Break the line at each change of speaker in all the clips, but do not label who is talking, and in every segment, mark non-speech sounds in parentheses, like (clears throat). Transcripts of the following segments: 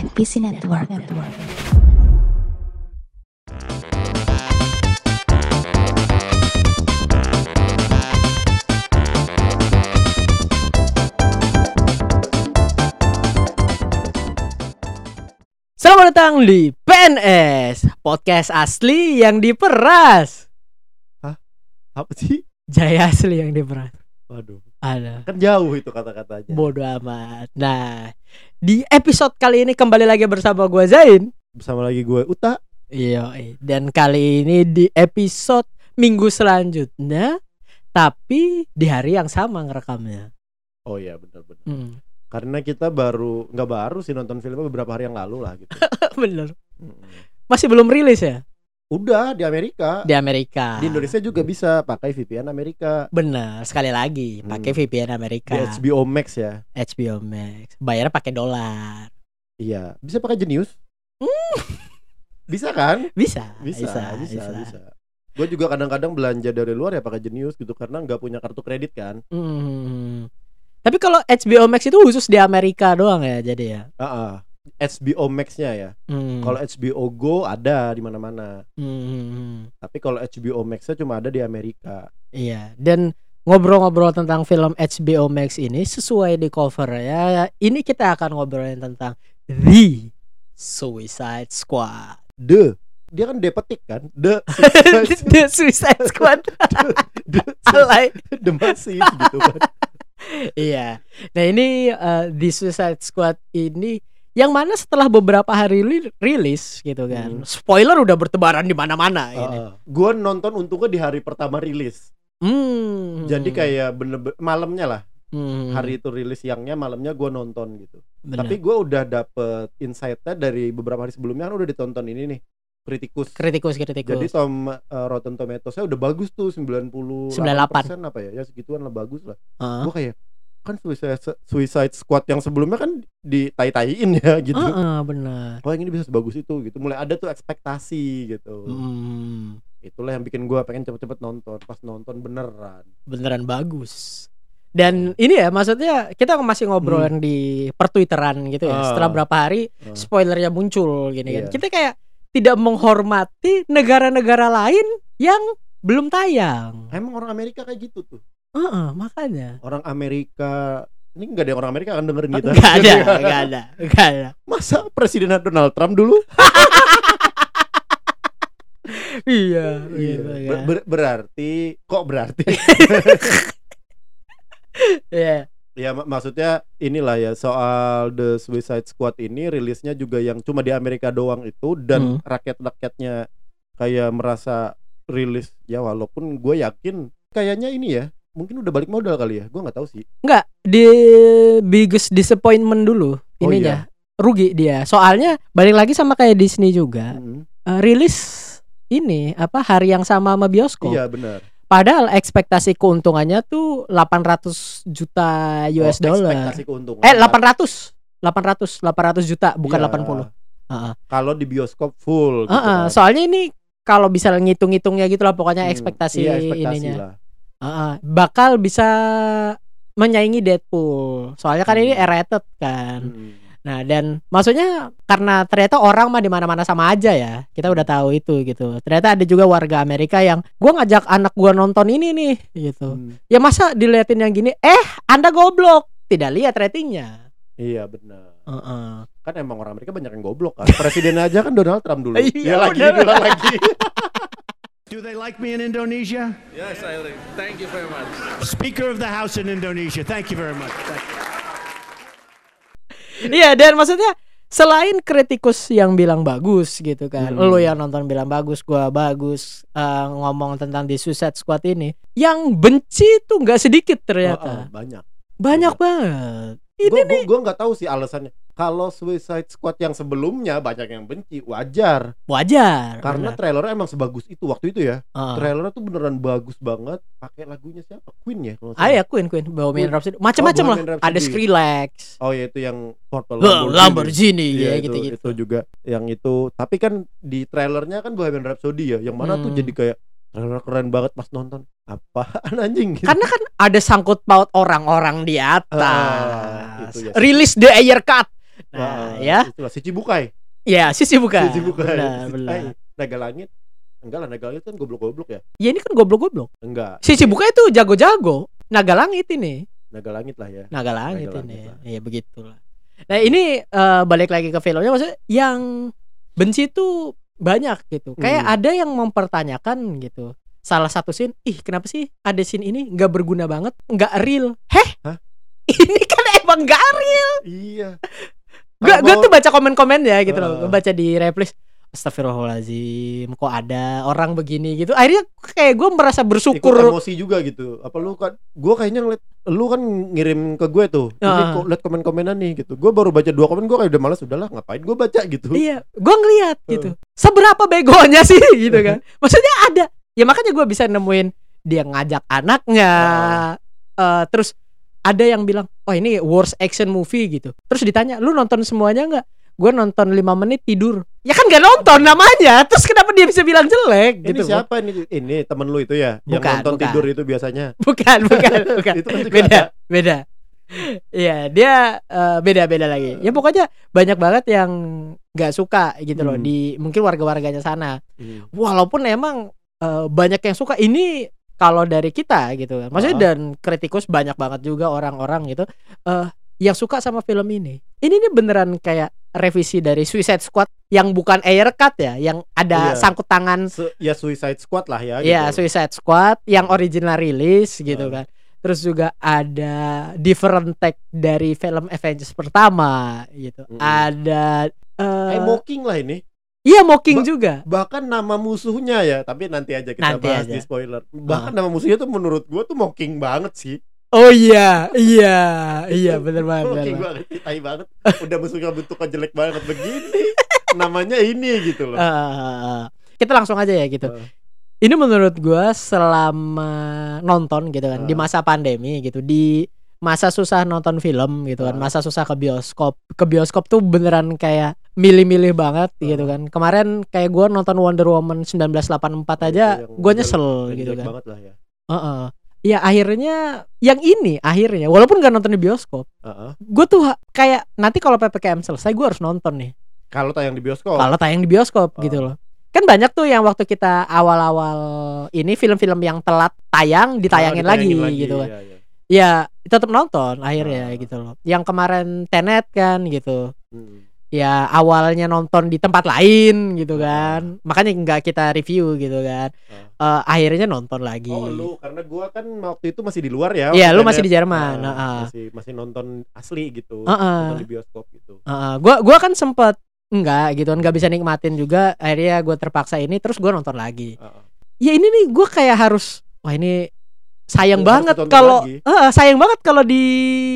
NPC Network. Network.
Selamat datang di PNS Podcast asli yang diperas
apa sih?
Jaya asli yang diperas
Waduh,
Ada
kan jauh itu kata-katanya.
Bodoh amat Nah Di episode kali ini kembali lagi bersama gue Zain
Bersama lagi gue Uta.
Iya Dan kali ini di episode minggu selanjutnya Tapi di hari yang sama ngerekamnya
Oh iya benar-benar.
hmm.
Karena kita baru nggak baru sih nonton filmnya beberapa hari yang lalu lah gitu. (laughs)
Bener
Mm-mm.
Masih belum rilis ya
Udah di Amerika.
Di Amerika
Di Indonesia juga bisa pakai VPN Amerika.
Bener Sekali lagi Pakai
Hmm.
VPN Amerika
Di HBO Max ya.
HBO Max Bayarnya pakai dolar
Iya, bisa pakai Genius.
Hmm.
bisa kan?
Bisa
Bisa, bisa, bisa. Gue juga kadang-kadang belanja dari luar ya pakai Genius gitu karena nggak punya kartu kredit kan.
Hmm. Tapi kalau HBO Max itu khusus di Amerika doang ya jadi ya.
Ah, HBO Max-nya ya.
Hmm.
Kalau HBO Go ada di mana-mana.
Hmm.
Tapi kalau HBO Max-nya cuma ada di Amerika.
Iya. Dan ngobrol-ngobrol tentang film HBO Max ini sesuai di cover ya. Ini kita akan ngobrolin tentang The Suicide Squad.
The dia kan depetik kan the (laughs)
The Suicide Squad. (laughs)
the,
Alay.
the (laughs) massive gitu kan
iya. Nah ini uh, The Suicide Squad ini yang mana setelah beberapa hari li- rilis gitu kan.
Hmm.
Spoiler udah bertebaran di mana-mana ini.
gue nonton untungnya di hari pertama rilis
Hmm.
jadi kayak bener, malamnya lah
Hmm.
hari itu rilis siangnya malamnya gue nonton gitu
Bener.
tapi gue udah dapet insight-nya dari beberapa hari sebelumnya kan udah ditonton ini nih kritikus
kritikus kritikus.
jadi tom uh, Rotten Tomatoes-nya udah bagus tuh 90
98.
apa ya ya segituan lah bagus lah
Heeh.
gue kayak kan Suicide, Suicide Squad yang sebelumnya kan ditai-taiin ya (laughs) gitu
Heeh, benar.
oh yang ini bisa sebagus itu gitu mulai ada tuh ekspektasi gitu
Hmm,
itulah yang bikin gua pengen cepet-cepet nonton pas nonton beneran
beneran bagus. Dan ini ya maksudnya kita masih ngobrolin di pertwitteran gitu ya.
Hmm. Ah.
Setelah berapa hari
Ah.
spoilernya muncul gini kan.
Iya.
Kita kayak tidak menghormati negara-negara lain yang belum tayang.
emang orang Amerika kayak gitu tuh
Heeh, makanya.
orang Amerika ini nggak ada yang orang Amerika akan dengerin kita
Gak ada, gak ada, gak ada. (laughs)
masa presiden Donald Trump dulu (laughs)
Iya,
Iya.
gitu
Ber- ber- berarti kok berarti (laughs)
Iya.
ya mak- maksudnya inilah ya soal The Suicide Squad ini rilisnya juga yang cuma di Amerika doang itu dan
Hmm.
rakyat-rakyatnya kayak merasa rilis ya walaupun gue yakin kayaknya ini ya mungkin udah balik modal kali ya gue nggak tahu sih
Enggak, di biggest disappointment dulu
Oh,
ininya. Rugi dia. Soalnya balik lagi sama kayak Disney juga.
Mm.
Eh, rilis ini apa hari yang sama sama bioskop.
iya benar
Padahal ekspektasi keuntungannya tuh 800 juta US
Oh,
dollar.
ekspektasi keuntungan
Eh 800. 800 800 juta bukan
Iya.
80. Heeh.
kalau di bioskop full gitu
Heeh,
kan.
soalnya ini kalau bisa ngitung-ngitungnya gitu lah pokoknya
Hmm,
ekspektasi,
iya, ekspektasi
ininya.
lah.
Heeh, bakal bisa menyaingi Deadpool. Soalnya kan ini
Hmm.
R-rated kan.
Mm.
Nah, dan maksudnya karena ternyata orang mah di mana-mana sama aja ya. Kita udah tahu itu gitu. Ternyata ada juga warga Amerika yang gua ngajak anak gua nonton ini nih gitu.
Mm.
Ya masa diliatin yang gini, eh Anda goblok. Tidak lihat ratingnya.
iya benar
Heeh.
kan emang orang Amerika banyak yang goblok kan presiden aja kan Donald Trump dulu (laughs)
Iya,
ya lagi diulang lagi (laughs)
Do they like me in Indonesia?
Yes, I like. Thank you very much.
Speaker of the House in Indonesia. Thank you very much. Thank you.
Iya, dan maksudnya selain kritikus yang bilang bagus gitu kan.
Hmm.
Lu yang nonton bilang bagus, gua bagus eh, ngomong tentang di Suicide Squad ini. Yang benci tuh nggak sedikit
Oh, oh,
ternyata.
banyak
Banyak banget. Ini
gue
nih
gue nggak tahu sih alasannya kalau Suicide Squad yang sebelumnya banyak yang benci wajar
wajar.
karena
benar.
trailernya emang sebagus itu waktu itu ya
Heeh.
trailernya tuh beneran bagus banget pakai lagunya siapa Queen ya kalau
Ah ya Queen Queen Bohemian. Rhapsody macam-macam
Oh,
lah.
Bohemian
Ada
Rhapsody.
Skrillex.
oh ya itu yang Purple
Lamborghini, Lamborghini
Iya,
ya
itu,
gitu-gitu.
itu juga yang itu tapi kan di trailernya kan Bohemian Rhapsody ya yang mana tuh
Hmm.
jadi kayak trailer keren banget pas nonton apaan anjing gitu. (laughs)
Karena kan ada sangkut paut orang-orang di atas.
Ah, ya.
Rilis the air cut. Nah, ya.
itulah si Cibukai
Ya, sisi bukan.
si Cibukai
Benar,
Si-
benar.
eh, naga langit enggak lah naga langit kan goblok-goblok ya
Ya ini kan goblok-goblok.
enggak
Si Cibuka itu jago-jago. Naga langit ini.
naga langit lah ya
Naga langit
Naga
ini.
langit lah.
Iya begitulah. Nah, ini eh, balik lagi ke filmnya maksudnya yang benci itu banyak gitu. Kayak
Hmm.
ada yang mempertanyakan gitu. Salah satu scene, ih kenapa sih ada scene ini nggak berguna banget, nggak real. Heh?
Hah? (laughs)
ini kan emang nggak real.
iya
Gue gue tuh baca komen-komen ya gitu loh. Gue baca di replis. Astagfirullahaladzim Kok ada orang begini? gitu. Akhirnya kayak gue merasa
ikut
bersyukur
emosi juga gitu. Apa lu kan gue kayaknya ngeliat lu kan ngirim ke gue tuh. Ini
Ah.
kok liat komen-komenan nih gitu. Gue baru baca dua komen gue kayak udah malas udahlah ngapain gue baca? gitu.
Iya gue ngeliat gitu. Seberapa begonya sih? (laughs) Gitu kan. (laughs) Maksudnya ada. Ya makanya gue bisa nemuin Dia ngajak anaknya eh, Terus ada yang bilang Oh ini worst action movie gitu. Terus ditanya Lu nonton semuanya nggak? Gue nonton 5 menit tidur. Ya kan gak nonton namanya. Terus kenapa dia bisa bilang jelek
ini
gitu
siapa ini? Ini temen lu itu ya yang
Bukan,
nonton
bukan.
tidur itu biasanya. (laughs)
Bukan bukan (laughs) bukan.
Itu kan
beda
ada.
beda. Iya dia eh, beda-beda lagi. Ya pokoknya banyak banget yang nggak suka gitu loh
Hmm.
di mungkin warga-warganya sana.
Hmm.
walaupun emang eh, banyak yang suka ini kalau dari kita gitu kan maksudnya
Ah.
dan kritikus banyak banget juga orang-orang gitu eh yang suka sama film ini ini nih beneran kayak revisi dari Suicide Squad yang bukan air cut ya yang ada
Iya.
sangkut tangan
Se- ya Suicide Squad lah ya
Iya,
gitu.
Suicide Squad yang original rilis gitu
Ah.
kan. Terus juga ada different take dari film Avengers pertama gitu.
Mm-mm.
Ada eh
kayak mocking lah ini
iya mocking
Ba-
juga.
bahkan nama musuhnya ya tapi nanti aja kita
Nanti
bahas
aja.
di spoiler bahkan nama musuhnya tuh menurut gua tuh mocking banget sih
Oh iya, iya, iya (laughs) bener banget.
mocking
banget.
banget tai banget udah musuhnya bentuknya jelek banget begini namanya ini gitu loh
Eh, kita langsung aja ya gitu.
Eh.
Ini menurut gua selama nonton gitu kan di
Ah.
masa pandemi gitu di masa susah nonton film gitu kan
Ah.
masa susah ke bioskop ke bioskop tuh beneran kayak milih-milih banget
Ah.
gitu kan kemarin kayak gua nonton Wonder Woman 1984 aja
jelek-
nyesel gitu kan
banget lah ya
Heeh. ya akhirnya yang ini akhirnya walaupun gak nonton di bioskop
Heeh.
gue tuh kayak nanti kalau ppkm selesai gue harus nonton nih
kalau tayang di bioskop
kalau tayang di bioskop
Oh.
gitu loh kan banyak tuh yang waktu kita awal-awal ini film-film yang telat tayang ditayangin,
Ah,
lagi,
ditayangin
gitu kan
iya, iya.
ya tetap nonton akhirnya
Ah.
gitu loh yang kemarin Tenet kan gitu
Hmm.
Ya awalnya nonton di tempat lain gitu kan makanya nggak kita review gitu kan Eh, akhirnya nonton lagi
Oh lu karena gua kan waktu itu masih di luar ya.
Iya, lu masih di Jerman,
Nah,
heeh.
masih masih nonton asli gitu.
Heeh.
Nonton di bioskop gitu.
Heeh, gua gua kan sempet enggak gitu kan nggak bisa nikmatin juga akhirnya gue terpaksa ini terus gua nonton lagi
Heeh.
ya ini nih gua kayak harus wah ini sayang banget kalau. Heeh, sayang banget kalau di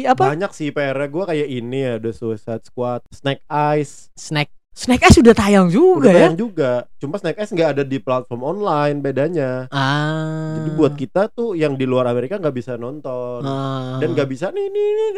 apa
Banyak sih PR gua kayak ini ya, The Suicide Squad, Snake Eyes.
snack snack Eyes sudah tayang juga
Udah
ya
tayang juga. Cuma Snake Eyes nggak ada di platform online bedanya.
ah
Jadi buat kita tuh yang di luar Amerika nggak bisa nonton.
Ah.
Dan nggak bisa nih nih nih.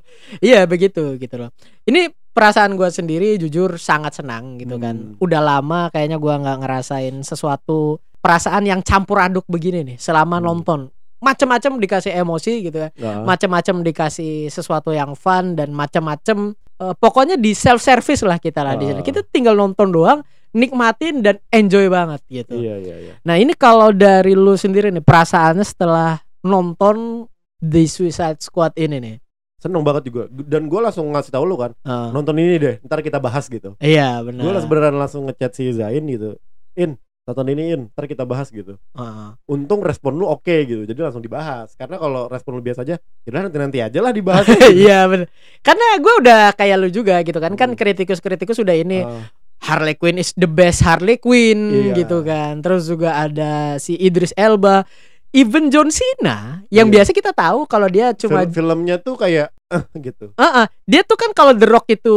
(laughs)
Iya begitu gitu loh. Ini perasaan gue sendiri jujur sangat senang gitu kan.
Hmm.
Udah lama kayaknya gua nggak ngerasain sesuatu perasaan yang campur aduk begini nih selama
Hmm.
nonton. Macem-macem dikasih emosi gitu kan.
Nah,
Macem-macem dikasih sesuatu yang fun dan macem-macem eh, pokoknya di self service lah kita lah di sini. Kita tinggal nonton doang, nikmatin dan enjoy banget gitu.
iya iya iya.
Nah ini kalau dari lu sendiri nih perasaannya setelah nonton The Suicide Squad ini nih.
Seneng banget juga. Dan gua langsung ngasih tahu lu kan,
Eh,
nonton ini deh, ntar kita bahas gitu.
iya benar.
Gue beneran langsung ngechat si Zain gitu. In, tonton ini in, ntar kita bahas gitu.
Heeh.
Untung respon lu oke gitu, jadi langsung dibahas. Karena kalau respon lu biasa aja, ya nanti nanti aja lah dibahas. (laughs)
Iya benar. Karena gue udah kayak lu juga gitu kan. Kan
Hmm.
kritikus-kritikus udah ini
Ah,
Harley Quinn is the best Harley Quinn
Iya.
gitu kan. Terus juga ada si Idris Elba, even John Cena yang
Iya.
biasa kita tahu kalau dia cuma
Fil- filmnya tuh kayak eh, gitu.
Heeh, dia tuh kan kalau The Rock itu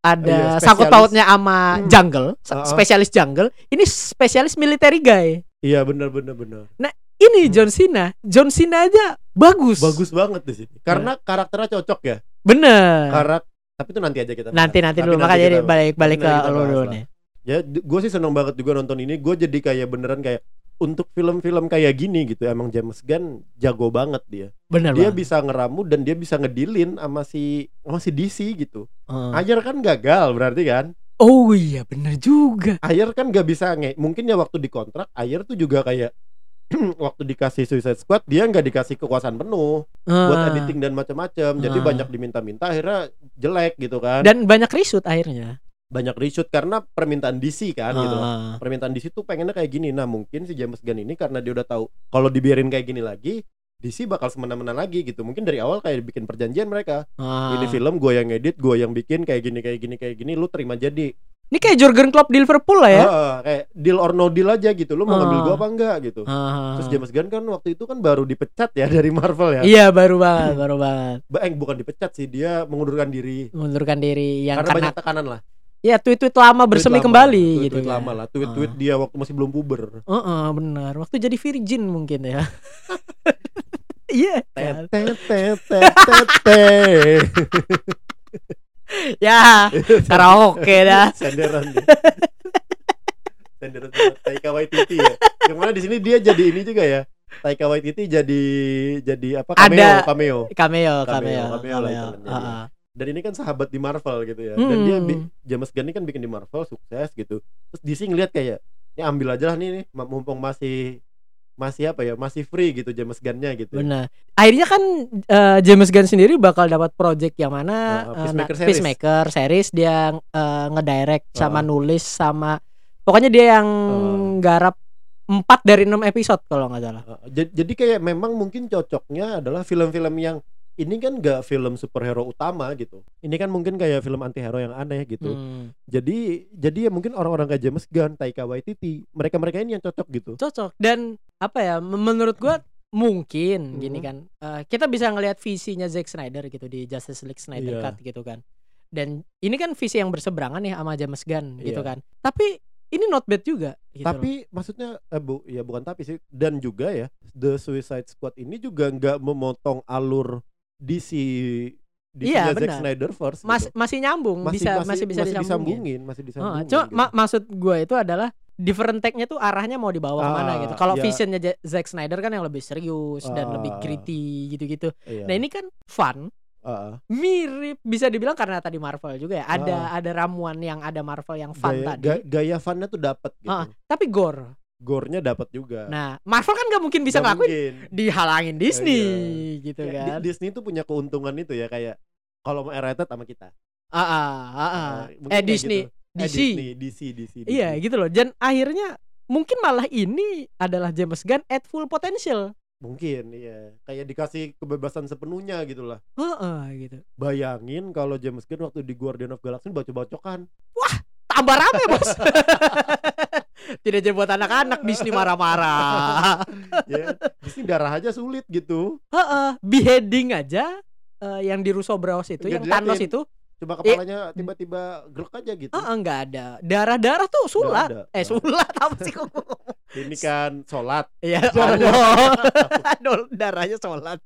ada
Iya,
sangkut pautnya sama
Hmm.
jungle, sa-
Heeh.
spesialis jungle. Ini spesialis military guy.
Iya bener bener bener.
Ini
Hmm.
John Cena, John Cena aja bagus.
Bagus banget di sini. Karena
Iya.
karakternya cocok ya.
Bener.
Karak tapi itu nanti aja kita.
nanti nanti dulu makanya jadi balik balik ke lu dulu nih.
Ya, gue sih seneng banget juga nonton ini. Gue jadi kayak beneran kayak untuk film-film kayak gini gitu emang James Gunn jago banget dia.
Bener
dia
banget.
bisa ngeramu dan dia bisa ngedilin sama si sama si DC gitu.
Heeh.
Ayer kan gagal berarti kan?
Oh iya bener juga.
Ayer kan gak bisa nge mungkin ya waktu dikontrak Ayer tuh juga kayak (clears throat) waktu dikasih Suicide Squad dia nggak dikasih kekuasaan penuh buat
Ah.
editing dan macam-macam. Jadi
Ah.
banyak diminta-minta akhirnya jelek gitu kan.
Dan banyak reshoot akhirnya.
Banyak reshoot karena permintaan DC kan gitu loh.
Ah.
Permintaan DC tuh pengennya kayak gini. Nah, mungkin si James Gunn ini karena dia udah tahu kalau dibiarin kayak gini lagi DC bakal semena-mena lagi gitu. Mungkin dari awal kayak bikin perjanjian mereka.
Ah.
Ini film gue yang edit, gue yang bikin kayak gini kayak gini kayak gini, lu terima jadi.
Ini kayak Jurgen Klopp di Liverpool lah ya.
Ah, kayak deal or no deal aja gitu. Lu mau ngambil
Ah.
gue apa enggak gitu.
Ah.
Terus James Gunn kan waktu itu kan baru dipecat ya (laughs) dari Marvel ya.
Iya baru banget, baru banget.
Ba- Eh, bukan dipecat sih, dia mengundurkan diri.
Mengundurkan diri yang
karena
karena
banyak tekanan lah.
Ya tweet-tweet lama bersemi
Tweet lama,
kembali
tweet-
gitu
tweet
kan.
lama lah, tweet-tweet dia waktu masih belum puber.
Heeh, benar. Waktu jadi virgin mungkin ya. (laughs) Iya. kan? Ya, karaoke dah. (laughs)
Senderan. Senderan Taika Waititi ya. Yang mana di sini dia jadi ini juga ya. Taika Waititi jadi jadi apa cameo
Ada-
cameo.
Cameo,
Cameo,
cameo,
cameo
cameo.
dia.
ah.
Dan ini kan sahabat di Marvel gitu ya. Dan dia
Hmm.
James Gunn ini kan bikin di Marvel sukses gitu. Terus DC ngeliat kayak ini ambil aja lah nih, nih mumpung masih masih apa ya masih free gitu James Gunn-nya gitu.
Benar. Akhirnya kan eh, James Gunn sendiri bakal dapat project yang mana
Uh, uh, Peacemaker
na-
series.
Peacemaker series dia eh, ngedirect sama
Uh.
nulis sama pokoknya dia yang
Uh.
garap 4 dari 6 episode kalau nggak salah.
Uh, jadi kayak memang mungkin cocoknya adalah film-film yang ini kan gak film superhero utama gitu. Ini kan mungkin kayak film antihero yang aneh gitu.
Hmm.
Jadi jadi ya mungkin orang-orang kayak James Gunn, Taika Waititi, mereka-mereka ini yang cocok gitu.
Cocok dan apa ya menurut gua mungkin
Hmm.
gini kan eh, kita bisa ngelihat visinya Zack Snyder gitu di Justice League Snyder
Iya.
Cut gitu kan. Dan ini kan visi yang berseberangan nih sama James Gunn gitu
Iya.
kan. Tapi ini not bad juga gitu loh.
tapi maksudnya eh, bu, ya bukan tapi sih dan juga ya The Suicide Squad ini juga nggak memotong alur DC DC
Iya,
Zack
benar.
Snyder first
Mas,
gitu.
masih nyambung bisa masih, bisa disambungin.
disambungin, masih disambungin.
cuma
gitu.
ma- maksud gue itu adalah different take-nya tuh arahnya mau dibawa
Ah,
gitu. Kalau
ya.
visionnya Zack Snyder kan yang lebih serius dan lebih
Ah.
gritty gitu-gitu.
Iya.
Nah ini kan fun,
Ah, ah.
mirip bisa dibilang karena tadi Marvel juga ya. Ada
Ah.
ada ramuan yang ada Marvel yang fun
gaya,
tadi.
ga- gaya funnya tuh dapat gitu.
Ah, tapi gore.
Gore-nya dapat juga.
Nah Marvel kan nggak mungkin bisa ngelakuin
mungkin.
dihalangin Disney gitu
Kayak
kan.
Di- Disney tuh punya keuntungan itu ya kayak kalau mau R-rated sama kita.
Ah, ah, ah, ah.
Eh, mungkin
Eh Disney,
gitu. Eh,
DC.
Disney, DC, DC,
Iya
DC.
gitu loh. Dan akhirnya mungkin malah ini adalah James Gunn at full potential.
Mungkin iya. Kayak dikasih kebebasan sepenuhnya gitu lah.
Heeh gitu.
Bayangin kalau James Gunn waktu di Guardian of Galaxy baca-bacokan.
Tambah rame bos. (laughs) Tidak jadi buat anak-anak Disney marah-marah. (laughs)
ya, Disney darah aja sulit gitu.
Heeh, beheading aja eh, yang di Russo Bros itu,
Nggak
yang Thanos
diliatin.
itu,
Coba kepalanya tiba-tiba grek aja gitu.
heeh nggak ada. Darah-darah tuh sulat.
ada.
Eh sulat apa sih kok?
Ini kan sholat.
Ya Allah. (laughs) Aduh, darahnya sholat.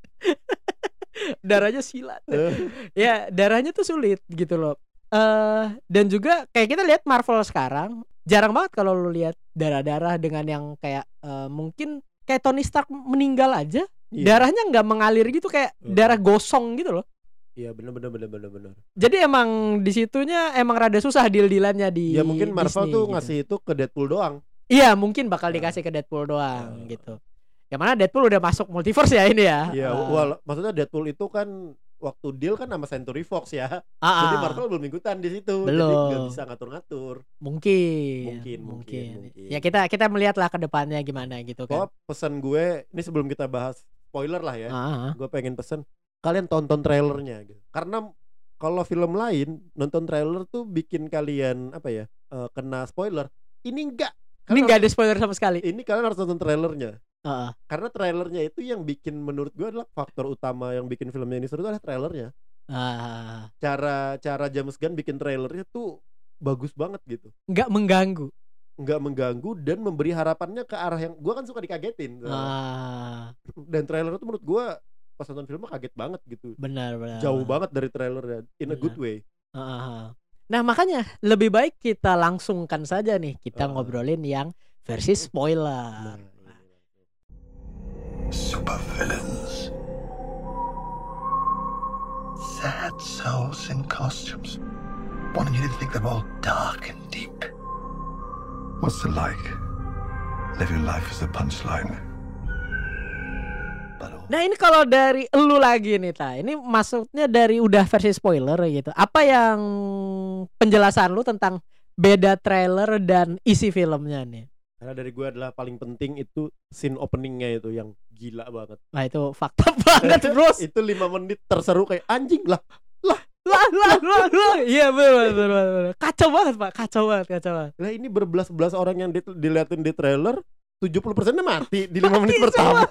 (laughs) darahnya silat.
Eh,
ya darahnya tuh sulit gitu loh eh dan juga kayak kita lihat Marvel sekarang jarang banget kalau lu lihat darah-darah dengan yang kayak eh, mungkin kayak Tony Stark meninggal aja
iya.
darahnya nggak mengalir gitu kayak darah gosong gitu loh
Iya bener bener bener bener bener.
jadi emang di situnya emang rada susah deal-dealannya di
Ya mungkin Marvel
Disney
tuh
gitu.
ngasih itu ke Deadpool doang.
iya mungkin bakal
Ah.
dikasih ke Deadpool doang
Ah.
gitu yang mana Deadpool udah masuk multiverse ya ini ya
Iya, wal- maksudnya Deadpool itu kan waktu deal kan sama Century Fox ya.
Ah,
Jadi
ah.
Marvel belum ikutan di situ. Jadi
Belum.
nggak bisa ngatur-ngatur.
mungkin
Mungkin, mungkin, mungkin.
ya kita kita melihat lah ke depannya gimana gitu kan
Pokoknya pesan gue, ini sebelum kita bahas spoiler lah ya.
Ah,
Gue pengen pesen kalian tonton trailernya gitu. Karena kalau film lain nonton trailer tuh bikin kalian apa ya? eh, kena spoiler. Ini enggak.
ini
Kalian
nggak ada spoiler sama sekali
ini kalian harus nonton trailernya.
Heeh.
Karena trailernya itu yang bikin menurut gue adalah faktor utama yang bikin filmnya ini seru adalah trailernya.
Ah,
Cara cara James Gunn bikin trailernya tuh bagus banget gitu.
nggak mengganggu
nggak mengganggu dan memberi harapannya ke arah yang gua kan suka dikagetin
ah
dan trailer itu menurut gua pas nonton filmnya kaget banget gitu
benar benar
jauh banget dari trailernya in a good way
Ah, ah, ah. nah makanya lebih baik kita langsungkan saja nih kita
Ah.
ngobrolin yang versi spoiler
Nah,
supervillains. Sad souls in costumes, wanting you to think they're all dark and deep. What's it like? Living life as a punchline.
Nah ini kalau dari elu lagi nih ta, ini maksudnya dari udah versi spoiler gitu. Apa yang penjelasan lu tentang beda trailer dan isi filmnya nih?
Karena dari gue adalah paling penting itu scene openingnya itu yang gila banget.
Nah itu fakta (laughs) banget bros.
itu lima menit terseru kayak anjing lah.
lah lah lah lah. Iya benar benar. Kacau banget pak, kacau banget, kacau banget.
Lah ini berbelas-belas orang yang di- diliatin di trailer 70 persennya mati di lima menit pertama.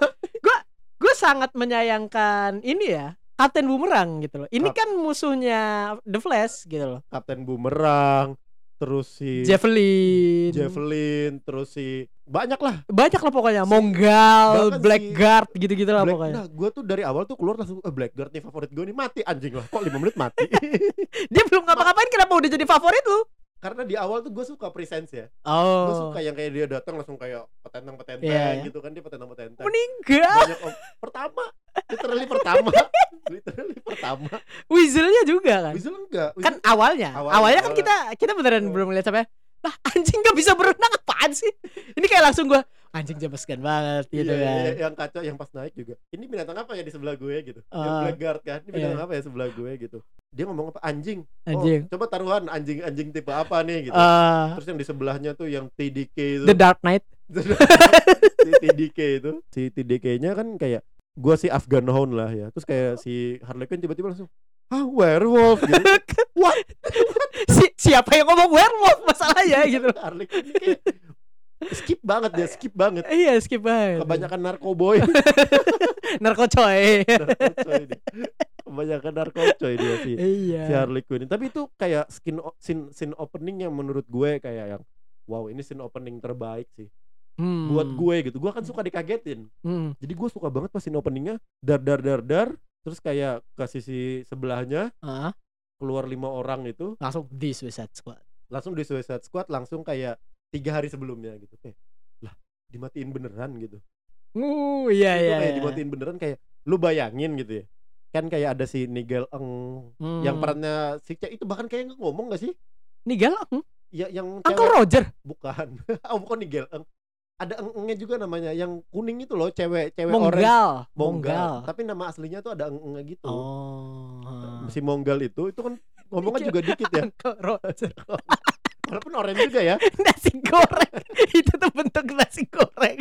Gue sangat menyayangkan ini ya. Kapten Boomerang gitu loh. Ini
Kap-
kan musuhnya The Flash gitu loh.
Kapten Boomerang, terus si
Javelin.
Javelin, terus si banyak lah.
Banyak lah pokoknya.
Si-
Monggal,
bahkan si-
Blackguard gitu-gitu lah
Black,
pokoknya.
nah, gue tuh dari awal tuh keluar langsung eh, Blackguard nih favorit gue nih mati anjing lah. Kok 5 menit mati? (laughs)
Dia belum ngapa-ngapain kenapa udah jadi favorit lu?
Karena di awal tuh gue suka presence ya. Gue
Oh.
suka yang kayak dia datang langsung kayak petentang-petenteng
Iya, iya.
gitu kan dia petentang-petenteng.
Meninggal.
Banyak om- pertama, literally pertama, (laughs) literally pertama.
Weaselnya juga kan.
Weasel enggak,
Kan
Weasel
awalnya.
Awalnya,
Awalnya kan
awalnya.
kita kita beneran
Oh.
belum lihat sampai lah anjing nggak bisa berenang apaan sih? Ini kayak langsung gua anjing jambaskan banget gitu
Iya,
kan.
iya, yang kaca yang pas naik juga. Ini binatang apa ya di sebelah gue gitu. yang
Ah.
Blackguard kan. Ini binatang
Iya.
apa ya sebelah gue gitu. Dia ngomong apa? Anjing.
Anjing.
Oh, coba taruhan anjing-anjing tipe apa nih gitu.
Eh,
Terus yang di sebelahnya tuh yang TDK itu.
The Dark Knight. (laughs)
si TDK itu. Si TDK-nya kan kayak gua si Afghan Hound lah ya. Terus kayak si Harley Quinn tiba-tiba langsung ah werewolf gitu. (laughs) What?
si, siapa yang ngomong werewolf masalahnya gitu. (laughs)
Harley Quinn kayak skip banget dia, skip banget.
Iya skip banget.
Kebanyakan narkoboy. (laughs)
narkocoy.
narkocoy dia. Kebanyakan narkocoy dia sih.
iya.
si Harley Quinn. Tapi itu kayak skin scene, scene opening yang menurut gue kayak yang wow ini scene opening terbaik sih
Hmm.
buat gue gitu. Gue kan suka dikagetin.
Hmm.
Jadi gue suka banget pas scene openingnya dar dar dar dar terus kayak ke sisi sebelahnya
Ah,
keluar lima orang itu
langsung di Suicide Squad.
langsung di Suicide Squad langsung kayak tiga hari sebelumnya gitu kayak lah dimatiin beneran gitu
Uh, iya
itu
iya.
kayak
iya.
dimatiin beneran kayak lu bayangin gitu ya kan kayak ada si Nigel Eng yang
Hmm.
perannya si Ce- itu bahkan kayak ngomong gak sih
Nigel Eng?
ya yang
Uncle
cewek-
Roger.
bukan (laughs) oh bukan Nigel Eng ada eng-engnya juga namanya yang kuning itu loh cewek cewek orange
Monggal.
Monggal. tapi nama aslinya tuh ada eng-engnya gitu
Oh.
si Monggal itu itu kan ngomongnya juga dikit ya (laughs)
Uncle Roger. (laughs)
walaupun juga ya (laughs)
nasi goreng. Itu tuh bentuk nasi goreng.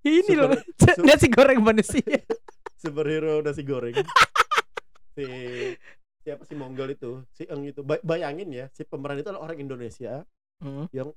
Ini loh
Super- su-
nasi goreng manusia.
superhero nasi goreng si siapa si Monggal itu si Eng itu Ba- bayangin ya si pemeran itu adalah orang Indonesia
Hmm.
yang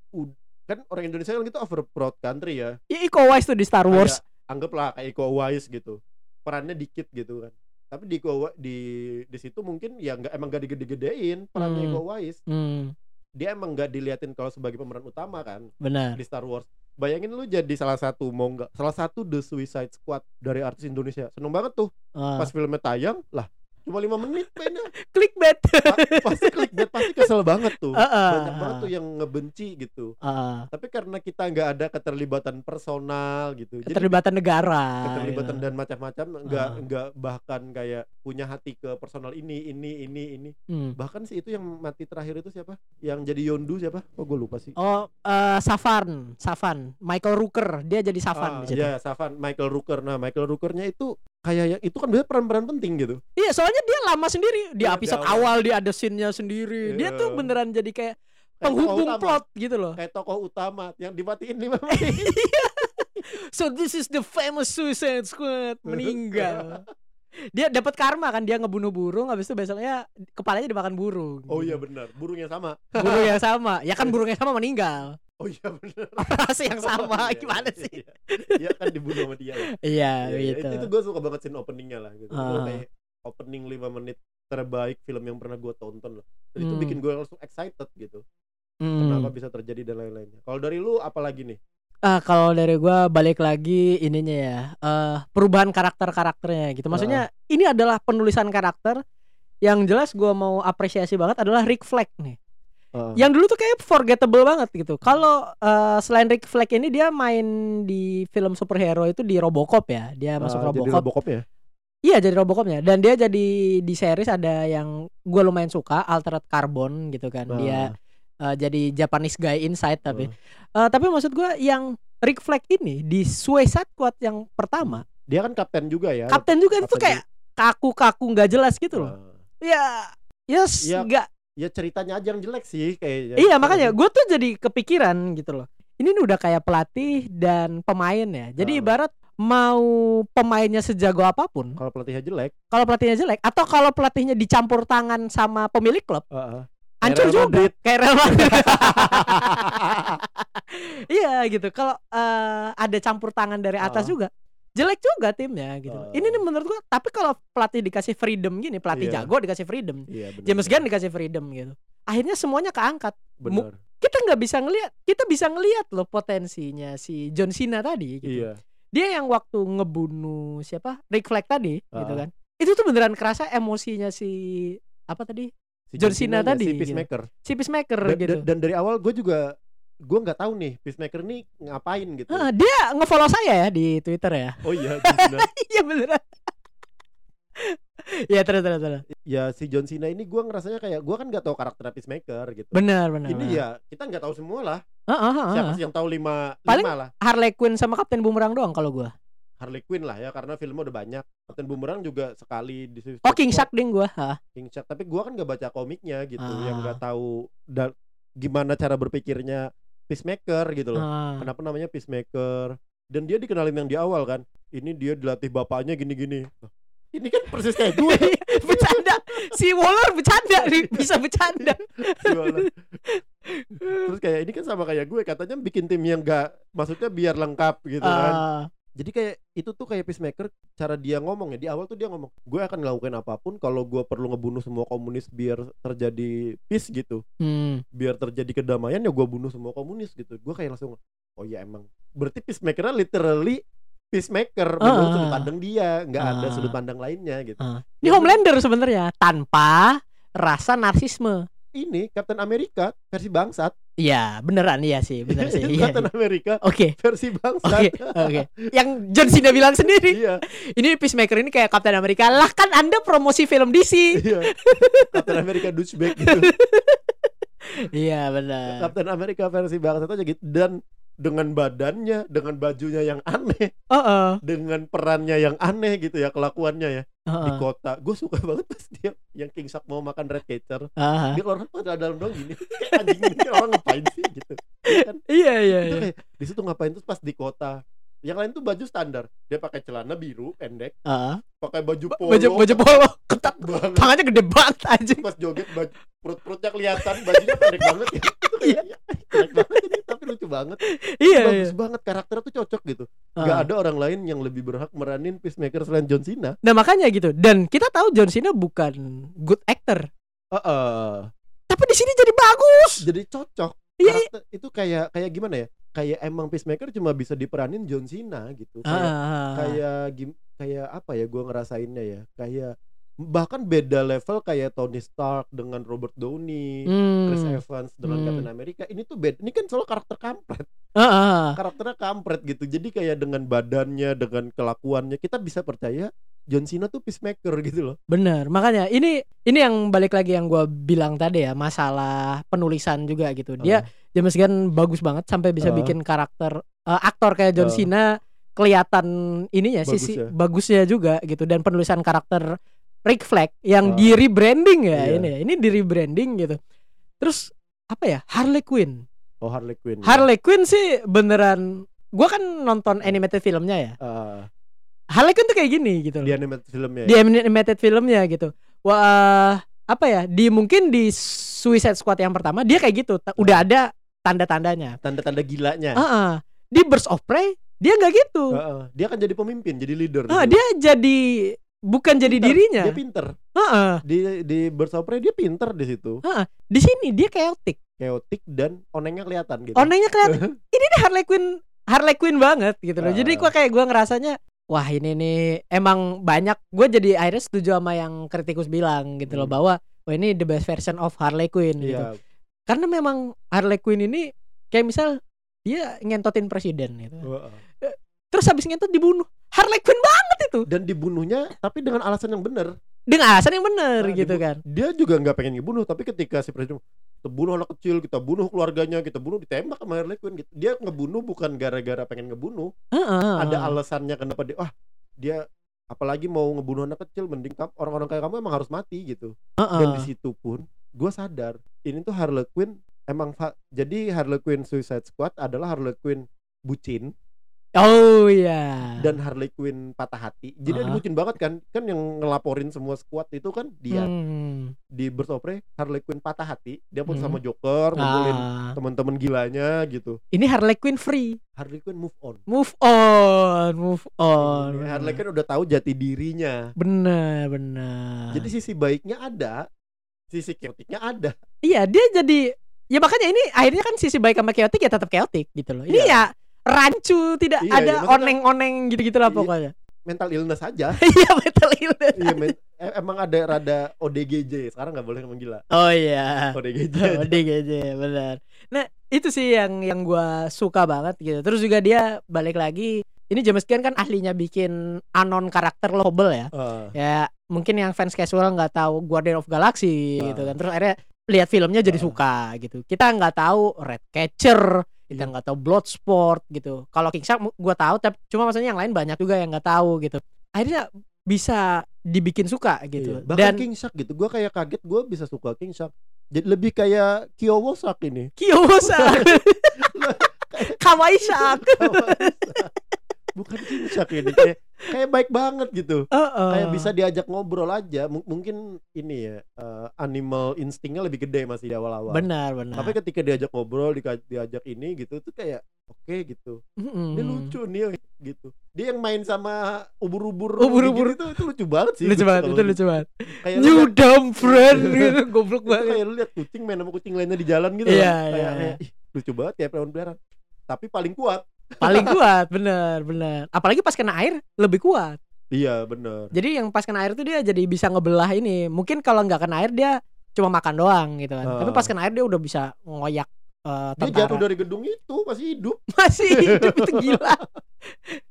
kan orang Indonesia kan gitu overproud country ya
Ya, Iko Uwais tuh di Star Wars.
Kayak, anggaplah kayak Iko Uwais gitu perannya dikit gitu kan tapi di Uwais- di di situ mungkin ya nggak emang gak digede-gedein perannya
Hmm.
Uwais
Hmm,
dia emang nggak diliatin kalau sebagai pemeran utama kan
benar.
di Star Wars bayangin lu jadi salah satu mongga salah satu The Suicide Squad dari artis Indonesia seneng banget tuh
Ah.
pas filmnya tayang lah cuma lima menit mainnya.
Clickbait.
Pa- pasti clickbait pasti kesel banget tuh.
Heeh.
banyak banget tuh yang ngebenci gitu.
Ah,
tapi karena kita nggak ada keterlibatan personal gitu jadi
keterlibatan negara.
keterlibatan
gitu.
dan macam-macam nggak
Ah.
nggak bahkan kayak punya hati ke personal ini ini ini ini.
Hmm.
bahkan sih itu yang mati terakhir itu siapa? Yang jadi Yondu siapa? Oh gue lupa sih.
Oh, eh Safan, Safan, Michael Rooker, dia jadi Safan
Ah, ya Safan. Michael Rooker. Nah Michael Rookernya itu kayak yang itu kan biasanya peran-peran penting gitu
Iya, soalnya dia lama sendiri. Di
Iya,
episode
di awal.
awal dia ada scene-nya sendiri. Dia
Iya.
tuh beneran jadi kayak
Kayak
penghubung
utama.
plot gitu loh.
kayak tokoh utama yang dimatiin lima (laughs) menit
So this is the famous Suicide Squad meninggal. dia dapat karma kan dia ngebunuh burung habis itu besoknya kepalanya dimakan burung.
oh iya benar burungnya sama
Burung yang (laughs) sama. Ya kan burung yang sama meninggal.
Oh iya benar (laughs)
Ras yang sama
Iya,
gimana
iya,
sih?
iya. Iya kan dibunuh sama dia lah.
Iya,
iya.
gitu.
itu, itu gue suka banget scene openingnya lah gitu Itu
Ah.
kayak opening 5 menit terbaik film yang pernah gue tonton lah dan itu
Hmm.
bikin gue langsung excited gitu
Hmm.
kenapa bisa terjadi dan lain-lainnya kalau dari lu apa lagi nih
Ah, kalau dari gua balik lagi ininya ya, eh perubahan karakter-karakternya gitu. Maksudnya ini adalah penulisan karakter yang jelas gua mau apresiasi banget adalah Rick Flag nih.
Heeh.
Yang dulu tuh kayak forgettable banget gitu. Kalau eh, selain Rick Flag ini dia main di film superhero itu di Robocop ya. Dia masuk
Ah, jadi
Robocop.
Robocop ya.
Iya jadi Robocopnya. Dan dia jadi di series ada yang gue lumayan suka, Altered Carbon gitu kan. Dia
Ah.
eh, jadi Japanese guy inside tapi Eh, tapi maksud gue yang Rick Flag ini di Suicide Squad yang pertama,
dia kan kapten juga ya.
kapten juga itu
Kapten
kayak kaku-kaku nggak jelas gitu loh.
Ah.
Ya, yes,
Iya,
nggak.
Ya ceritanya aja yang jelek sih kayaknya.
Iya makanya gue tuh jadi kepikiran gitu loh. Ini udah kayak pelatih dan pemain ya. Jadi
Ah.
ibarat mau pemainnya sejago apa pun,
kalau pelatihnya jelek,
kalau pelatihnya jelek atau kalau pelatihnya dicampur tangan sama pemilik klub, hancur
Real
juga
Madrid.
kayak Real Madrid. (laughs) iya gitu. Kalau eh, ada campur tangan dari atas
Ah.
juga, jelek juga timnya gitu.
Ah.
Ini nih menurut gua. Tapi kalau pelatih dikasih freedom gini, pelatih
Iya.
jago dikasih freedom,
Iya benar.
James Gunn dikasih freedom gitu. Akhirnya semuanya keangkat.
Benar.
kita nggak bisa ngelihat kita bisa ngelihat loh potensinya si John Cena tadi gitu.
Iya.
Dia yang waktu ngebunuh siapa? Rick Flag tadi gitu
Ah.
kan. Itu tuh beneran kerasa emosinya si apa tadi?
Si
John Cena
Cena-nya,
tadi,
si
gitu.
Peacemaker.
Si Peacemaker
Dan,
gitu.
dan- dan dari awal gue juga gue nggak tahu nih Peacemaker nih ngapain gitu.
Ah, dia ngefollow saya ya di Twitter ya.
Oh iya. (laughs)
Iya beneran. Iya terus terus terus.
ya si John Cena ini gue ngerasanya kayak gue kan nggak tahu karakter Peacemaker gitu.
Benar benar.
Ini
benar.
ya kita nggak tahu semua lah.
Ah, ah, ah,
Siapa sih yang tahu lima
Paling-
lima lah.
Harley Quinn sama Kapten Boomerang doang kalau gua.
Harley Quinn lah ya karena filmnya udah banyak. Captain Boomerang juga sekali di
Oh King. Shark ding gua. Ah.
King Shark. Tapi gua kan gak baca komiknya gitu, yang
Ah.
nggak tahu da- gimana cara berpikirnya Peacemaker gitu loh.
Ah.
Kenapa namanya Peacemaker? Dan dia dikenalin yang di awal kan. Ini dia dilatih bapaknya gini-gini. Ini kan persis kayak gue. (laughs)
bercanda. Si Waller bercanda nih, bisa bercanda.
Terus kayak ini kan sama kayak gue katanya bikin tim yang gak maksudnya biar lengkap gitu kan. Jadi kayak itu tuh kayak Peacemaker cara dia ngomong ya di awal tuh dia ngomong gue akan ngelakuin apa pun kalau gue perlu ngebunuh semua komunis biar terjadi peace gitu
Hmm.
biar terjadi kedamaian ya gue bunuh semua komunis gitu gue kayak langsung oh ya emang berarti Peacemaker literally Peacemaker menurut
Ah.
sudut pandang dia nggak ada
Ah.
sudut pandang lainnya gitu
Ah. Ini Homelander sebenarnya tanpa rasa narsisme.
Ini Captain America versi bangsat
Iya, beneran iya sih, bener sih. (laughs) Iya.
Captain America
Oke.
versi bangsat
Oke, oke. Yang John Cena bilang sendiri.
iya
Ini Peacemaker ini kayak Captain America. Lah kan Anda promosi film DC.
iya Captain America douchebag gitu (laughs)
iya, benar.
Captain America versi bangsat aja gitu dan dengan badannya dengan bajunya yang aneh
Heeh.
dengan perannya yang aneh gitu ya kelakuannya ya di
Heeh.
kota gue suka banget pas dia yang King Shark mau makan red catcher
Heeh.
dia keluar pada dalam dong gini (laughs) kayak anjing ini orang ngapain sih gitu Iya kan
Iya, iya,
itu
iya.
kayak di situ ngapain terus pas di kota yang lain tuh baju standar dia pakai celana biru pendek
Heeh.
Pakai baju polo
Baju baju polo ketat
banget
tangannya gede banget aja.
pas joget baju perut-perutnya kelihatan bajunya pendek banget (laughs) ya itu kayak ya, jelek banget ini tapi lucu banget
Iya, iya.
bagus banget karakternya tuh cocok gitu nggak
Heeh.
ada orang lain yang lebih berhak meranin Peacemaker selain John Cena
Nah, makanya gitu. Dan kita tahu John Cena bukan good actor.
Heeh.
Tapi di sini jadi bagus.
jadi cocok
Iya.
karakter itu kayak kayak gimana ya kayak emang Peacemaker cuma bisa diperanin John Cena gitu kayak
Ah.
kayak gim- kayak apa ya gua ngerasainnya ya kayak bahkan beda level kayak Tony Stark dengan Robert Downey
Hmm.
Chris Evans dengan
Hmm.
Captain America ini tuh beda ini kan soal karakter kampret
Ah, ah.
karakternya kampret gitu jadi kayak dengan badannya dengan kelakuannya kita bisa percaya John Cena tuh peacemaker gitu loh
Bener, makanya ini ini yang balik lagi yang gua bilang tadi ya masalah penulisan juga gitu. Dia James Gunn bagus banget sampai bisa
Ah.
bikin karakter eh, aktor kayak John
Ah.
Cena kelihatan ininya
Bagus
sisi
ya.
bagusnya juga gitu dan penulisan karakter Rick Flag yang
Ah.
di rebranding ya
Iya.
ini ya. ini di rebranding gitu. Terus apa ya Harley Quinn.
oh Harley Quinn
Harley Quinn sih beneran gua kan nonton animated filmnya ya.
Ah,
Harley Quinn tuh kayak gini gitu loh
di animated filmnya
di
ya?
animated filmnya gitu. Wah, apa ya? Di mungkin di Suicide Squad yang pertama dia kayak gitu, ta- udah ada tanda-tandanya.
tanda-tanda gilanya
Heeh. Di Birds of Prey dia nggak gitu.
Heeh. dia kan jadi pemimpin jadi leader di situ.
dia jadi bukan jadi
Pinter.
dirinya.
dia pinter
Heeh.
di di Prey dia pinter di situ
Di sini dia chaotic.
chaotic dan onengnya kelihatan gitu
Onengnya kelihatan. (laughs) ini dia Harley Quinn, Harley Quinn banget gitu loh. Jadi
Ah.
gua kayak gua ngerasanya Wah ini nih emang banyak gue jadi akhirnya setuju sama yang kritikus bilang gitu loh
Hmm.
bahwa wah ini the best version of Harley Quinn gitu.
Iya,
karena memang Harley Quinn ini kayak misal dia ngentotin presiden gitu terus habis ngentot dibunuh Harley Quinn banget itu
Dan dibunuhnya tapi dengan alasan yang benar.
dengan alasan yang benar
Nah,
gitu kan
Dia juga nggak pengen ngebunuh, tapi ketika si presiden kita bunuh anak kecil, kita bunuh keluarganya, kita bunuh ditembak sama Harley Quinn gitu. Dia ngebunuh bukan gara-gara pengen ngebunuh,
Heeh.
ada alasannya kenapa dia ah dia apalagi mau ngebunuh anak kecil mending orang-orang kayak kamu emang harus mati gitu.
Heeh.
Dan di situ pun gue sadar ini tuh Harley Quinn emang jadi Harley Quinn Suicide Squad adalah Harley Quinn bucin
oh iya
dan Harley Quinn patah hati. Jadi
Ah.
dia bucin banget kan? Kan yang ngelaporin semua squad itu kan dia
Hmm.
di Birds of Prey Harley Quinn patah hati. Dia pun
Hmm.
sama Joker ngumpulin
Ah.
teman-teman gilanya gitu.
ini Harley Quinn free
Harley Quinn move on.
move on move on
Iya, Harley Quinn udah tahu jati dirinya.
bener bener
Jadi sisi baiknya ada, sisi chaoticnya ada.
iya dia jadi ya makanya ini akhirnya kan sisi baik sama chaotic ya tetap chaotic gitu loh ini
Iya.
ya rancu tidak
Iya,
ada
iya,
oneng-oneng gitu-gitu lah
Iya.
pokoknya
Mental illness aja. (laughs)
iya betul illness
iya, men- e- emang ada rada ODGJ. Sekarang nggak boleh ngomong gila.
oh iya
ODGJ. (laughs)
Oh, DGJ benar. Nah itu sih yang yang gua suka banget gitu. Terus juga dia balik lagi. Ini James Gunn kan ahlinya bikin anon karakter lovable ya.
Ah,
Ya mungkin yang fans casual nggak tahu Guardian of Galaxy
Ah.
gitu kan. Terus akhirnya lihat filmnya jadi
Ah.
suka gitu. Kita nggak tahu Red Catcher, kita
Iya.
nggak tahu Bloodsport gitu. Kalau King Shark gua tahu, tapi cuma maksudnya yang lain banyak juga yang nggak tahu gitu. Akhirnya bisa dibikin suka gitu.
Iya. Bahkan
Dan
King Shark gitu. Gua kayak kaget gue bisa suka King Shark. Jadi lebih kayak Kiyowo-Shark ini.
Kiyosa, (laughs) Kawaii Shark.
Bukan Shark ini kayak kayak baik banget gitu.
Heeh.
Kayak bisa diajak ngobrol aja. M- mungkin ini ya eh, animal instingnya lebih gede masih di awal-awal.
benar benar.
Tapi ketika diajak ngobrol, dika- diajak ini gitu tuh kayak oke gitu.
Mm-mm.
Ini lucu nih gitu. Dia yang main sama ubur-ubur
Ubur-ubur.
gitu, itu lucu banget sih.
lucu banget itu
gitu.
lucu banget.
Kayak
New
liat-
dumb friend gitu (laughs) (laughs) goblok
itu
banget.
kayak lu lihat kucing main sama kucing lainnya di jalan gitu.
Iya,
loh.
iya,
kayak,
iya.
kayak, ih, lucu banget ya hewan peliharaan. Tapi paling kuat.
Paling kuat bener bener. Apalagi pas kena air lebih kuat.
Iya, bener.
Jadi yang pas kena air tuh dia jadi bisa ngebelah ini. Mungkin kalau nggak kena air dia cuma makan doang gitu kan.
Ah.
Tapi pas kena air dia udah bisa ngoyak
Dia
tentara.
jatuh dari gedung itu masih hidup. (laughs)
masih hidup itu gila.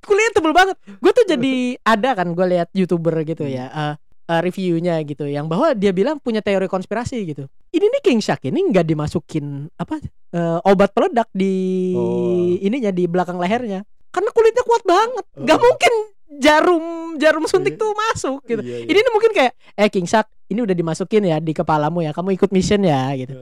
Kulitnya tebel banget. Gue tuh jadi (laughs) ada kan gue lihat youtuber gitu ya. eh, eh, reviewnya gitu yang bahwa dia bilang punya teori konspirasi gitu. Ini nih King Shark ini nggak dimasukin apa eh, obat peledak di
Oh.
ininya di belakang lehernya karena kulitnya kuat banget. Nggak
Oh.
mungkin jarum jarum suntik
Iya.
tuh masuk gitu.
Iya, iya.
Ini nih mungkin kayak eh King Shark ini udah dimasukin ya di kepalamu ya. Kamu ikut mission ya gitu.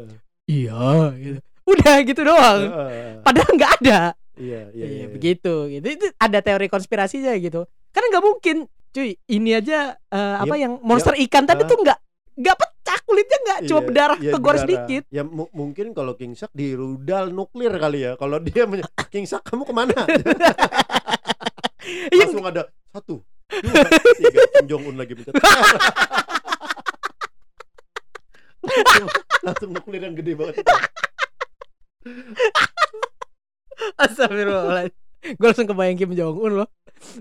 Iya gitu. Udah gitu doang.
Heeh.
Padahal nggak ada.
Iya, iya,
Iya,
iya.
begitu gitu. Itu ada teori konspirasinya gitu. Karena nggak mungkin, cuy. Ini aja eh, apa yang monster ikan tadi
ah.
tuh nggak nggak pecah kulitnya nggak cuma
Iya,
berdarah
iya,
tegor
berdarah.
sedikit.
Ya mu- mungkin kalau King Shark di rudal nuklir kali ya. Kalau dia (laughs) King Shark kamu ke mana? (laughs) (laughs)
Iya,
Langsung ada satu, dua, tiga. Kim Jong Un lagi langsung nuklir yang gede banget.
Astagfirullah. Gue langsung kebayang Kim Jong Un loh.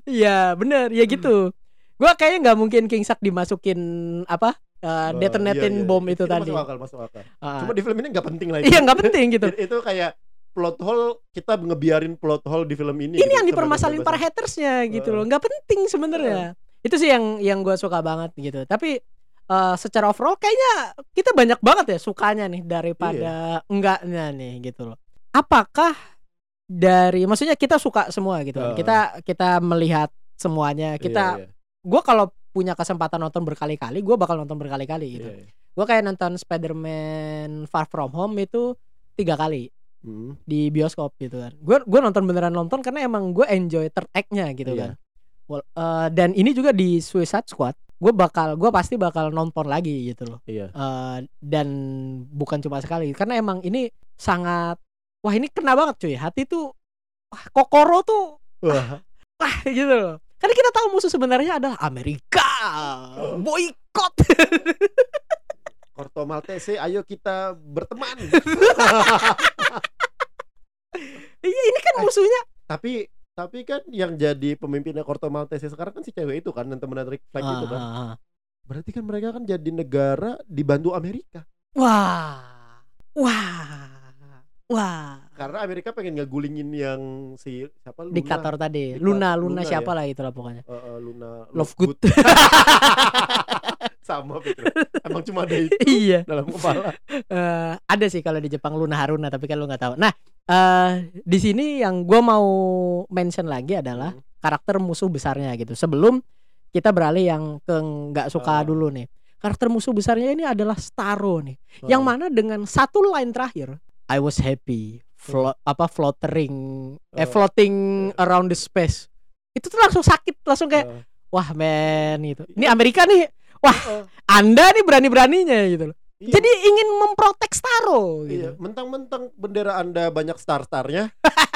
Iya bener ya gitu. Gue kayaknya nggak mungkin King Shark dimasukin apa eh,
Oh,
detonatin
iya, iya.
bom itu, tadi.
Masuk akal, masuk akal.
Ah.
Cuma di film ini nggak penting lah.
Iya nggak penting gitu.
Itu kayak plot hole kita ngebiarin plot hole di film ini.
Ini
gitu,
yang dipermasalahin para hatersnya gitu
Heeh.
loh. Nggak penting sebenarnya. Itu sih yang yang gue suka banget gitu. Tapi eh, secara overall kayaknya kita banyak banget ya sukanya nih daripada enggaknya nih gitu loh. Apakah dari maksudnya kita suka semua gitu.
Heeh.
Kita kita melihat semuanya. Kita
Iya, iya,
gue kalau punya kesempatan nonton berkali-kali, gue bakal nonton berkali-kali gitu.
iya, iya.
Gue kayak nonton Spider-Man Far From Home itu tiga kali
Hmm.
di bioskop gitu kan. Gue gue nonton beneran nonton karena emang gue enjoy third act-nya gitu
Iya.
kan. Well, eh, dan ini juga di Suicide Squad, gue bakal gue pasti bakal nonton lagi gitu loh.
Iya.
Eh, dan bukan cuma sekali karena emang ini sangat wah ini kena banget cuy. Hati tuh wah kokoro tuh
Wah,
wah gitu loh. Karena kita tahu musuh sebenarnya adalah Amerika. Boykot. (laughs)
Korto Maltese, ayo kita berteman. (laughs)
Iya ini kan musuhnya.
tapi tapi kan yang jadi pemimpinnya Korto Maltese sekarang kan si cewek itu kan yang temennya Rick Flag itu kan.
Ah, ah, ah.
Berarti kan mereka kan jadi negara dibantu Amerika.
Wah. Wah. Wah.
Karena Amerika pengen ngegulingin yang si siapa Luna.
Diktator tadi. Luna, Luna,
Luna
siapa
ya?
lah itulah pokoknya.
Eh, eh, Luna
Love good. (laughs)
Sama Fitro. Emang cuma ada itu
iya.
dalam kepala.
Eh, ada sih kalau di Jepang Luna Haruna tapi kan lu nggak tahu. Nah, eh di sini yang gua mau mention lagi adalah
Hmm.
karakter musuh besarnya gitu. Sebelum kita beralih yang ke nggak suka
Ah.
dulu nih. Karakter musuh besarnya ini adalah Starro nih. Yang
Oh.
mana dengan satu line terakhir, I was happy, flo apa floating, eh
Oh.
floating around the space. Itu tuh langsung sakit, langsung kayak
Eh,
wah men gitu. Ini Amerika nih, wah
eh,
Anda nih berani-beraninya gitu loh.
iya,
Jadi ingin memprotek Starro
iya,
gitu.
mentang-mentang bendera Anda banyak star-starnya. (laughs)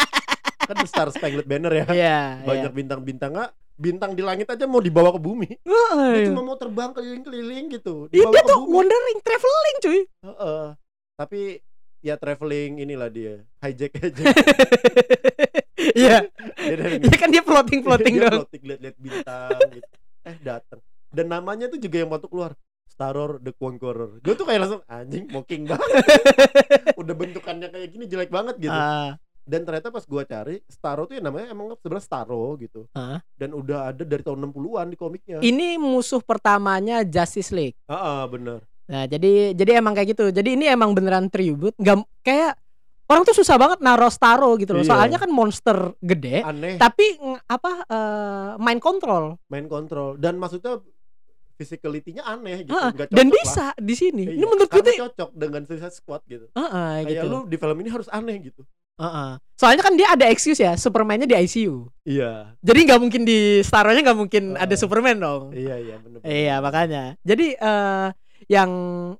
kan The Star Spangled Banner ya.
Iya,
Banyak bintang-bintang nggak bintang di langit aja mau dibawa ke bumi.
iya.
Dia
Iya.
cuma mau terbang keliling-keliling gitu.
Iya, dia
ke
tuh
bumi.
wandering traveling cuy.
Heeh. Tapi ya traveling inilah dia. Hijack hijack. (laughs)
Iya. Iya kan dia floating (laughs) floating
dia
dong.
floating lihat-lihat bintang gitu. Eh datang. Dan namanya tuh juga yang waktu keluar Staror the Conqueror. Gue tuh kayak langsung anjing mocking banget. (laughs) Udah bentukannya kayak gini jelek banget gitu.
Ah,
Dan ternyata pas gua cari Starro tuh ya namanya emang sebenarnya Starro gitu.
Ah.
Dan udah ada dari tahun 60-an di komiknya.
ini musuh pertamanya Justice League.
Heeh, bener.
Nah, jadi jadi emang kayak gitu. Jadi ini emang beneran tribute. Nggak kayak orang tuh susah banget naro Starro gitu loh.
Iya.
Soalnya kan monster gede,
Aneh
tapi apa eh, mind control.
main kontrol dan maksudnya physicality-nya aneh gitu.
Heeh,
Nggak
dan bisa
lah.
di sini.
Iya,
Ini menurut gue tuh
cocok dengan Suicide Squad gitu.
Heeh,
Kayak
gitu.
lu di film ini harus aneh gitu.
Heeh. Soalnya kan dia ada excuse ya, Superman-nya di ICU.
Iya.
Jadi nggak mungkin di Starro-nya nggak mungkin
Heeh.
ada Superman dong.
Iya, iya bener.
Iya makanya. Jadi eh yang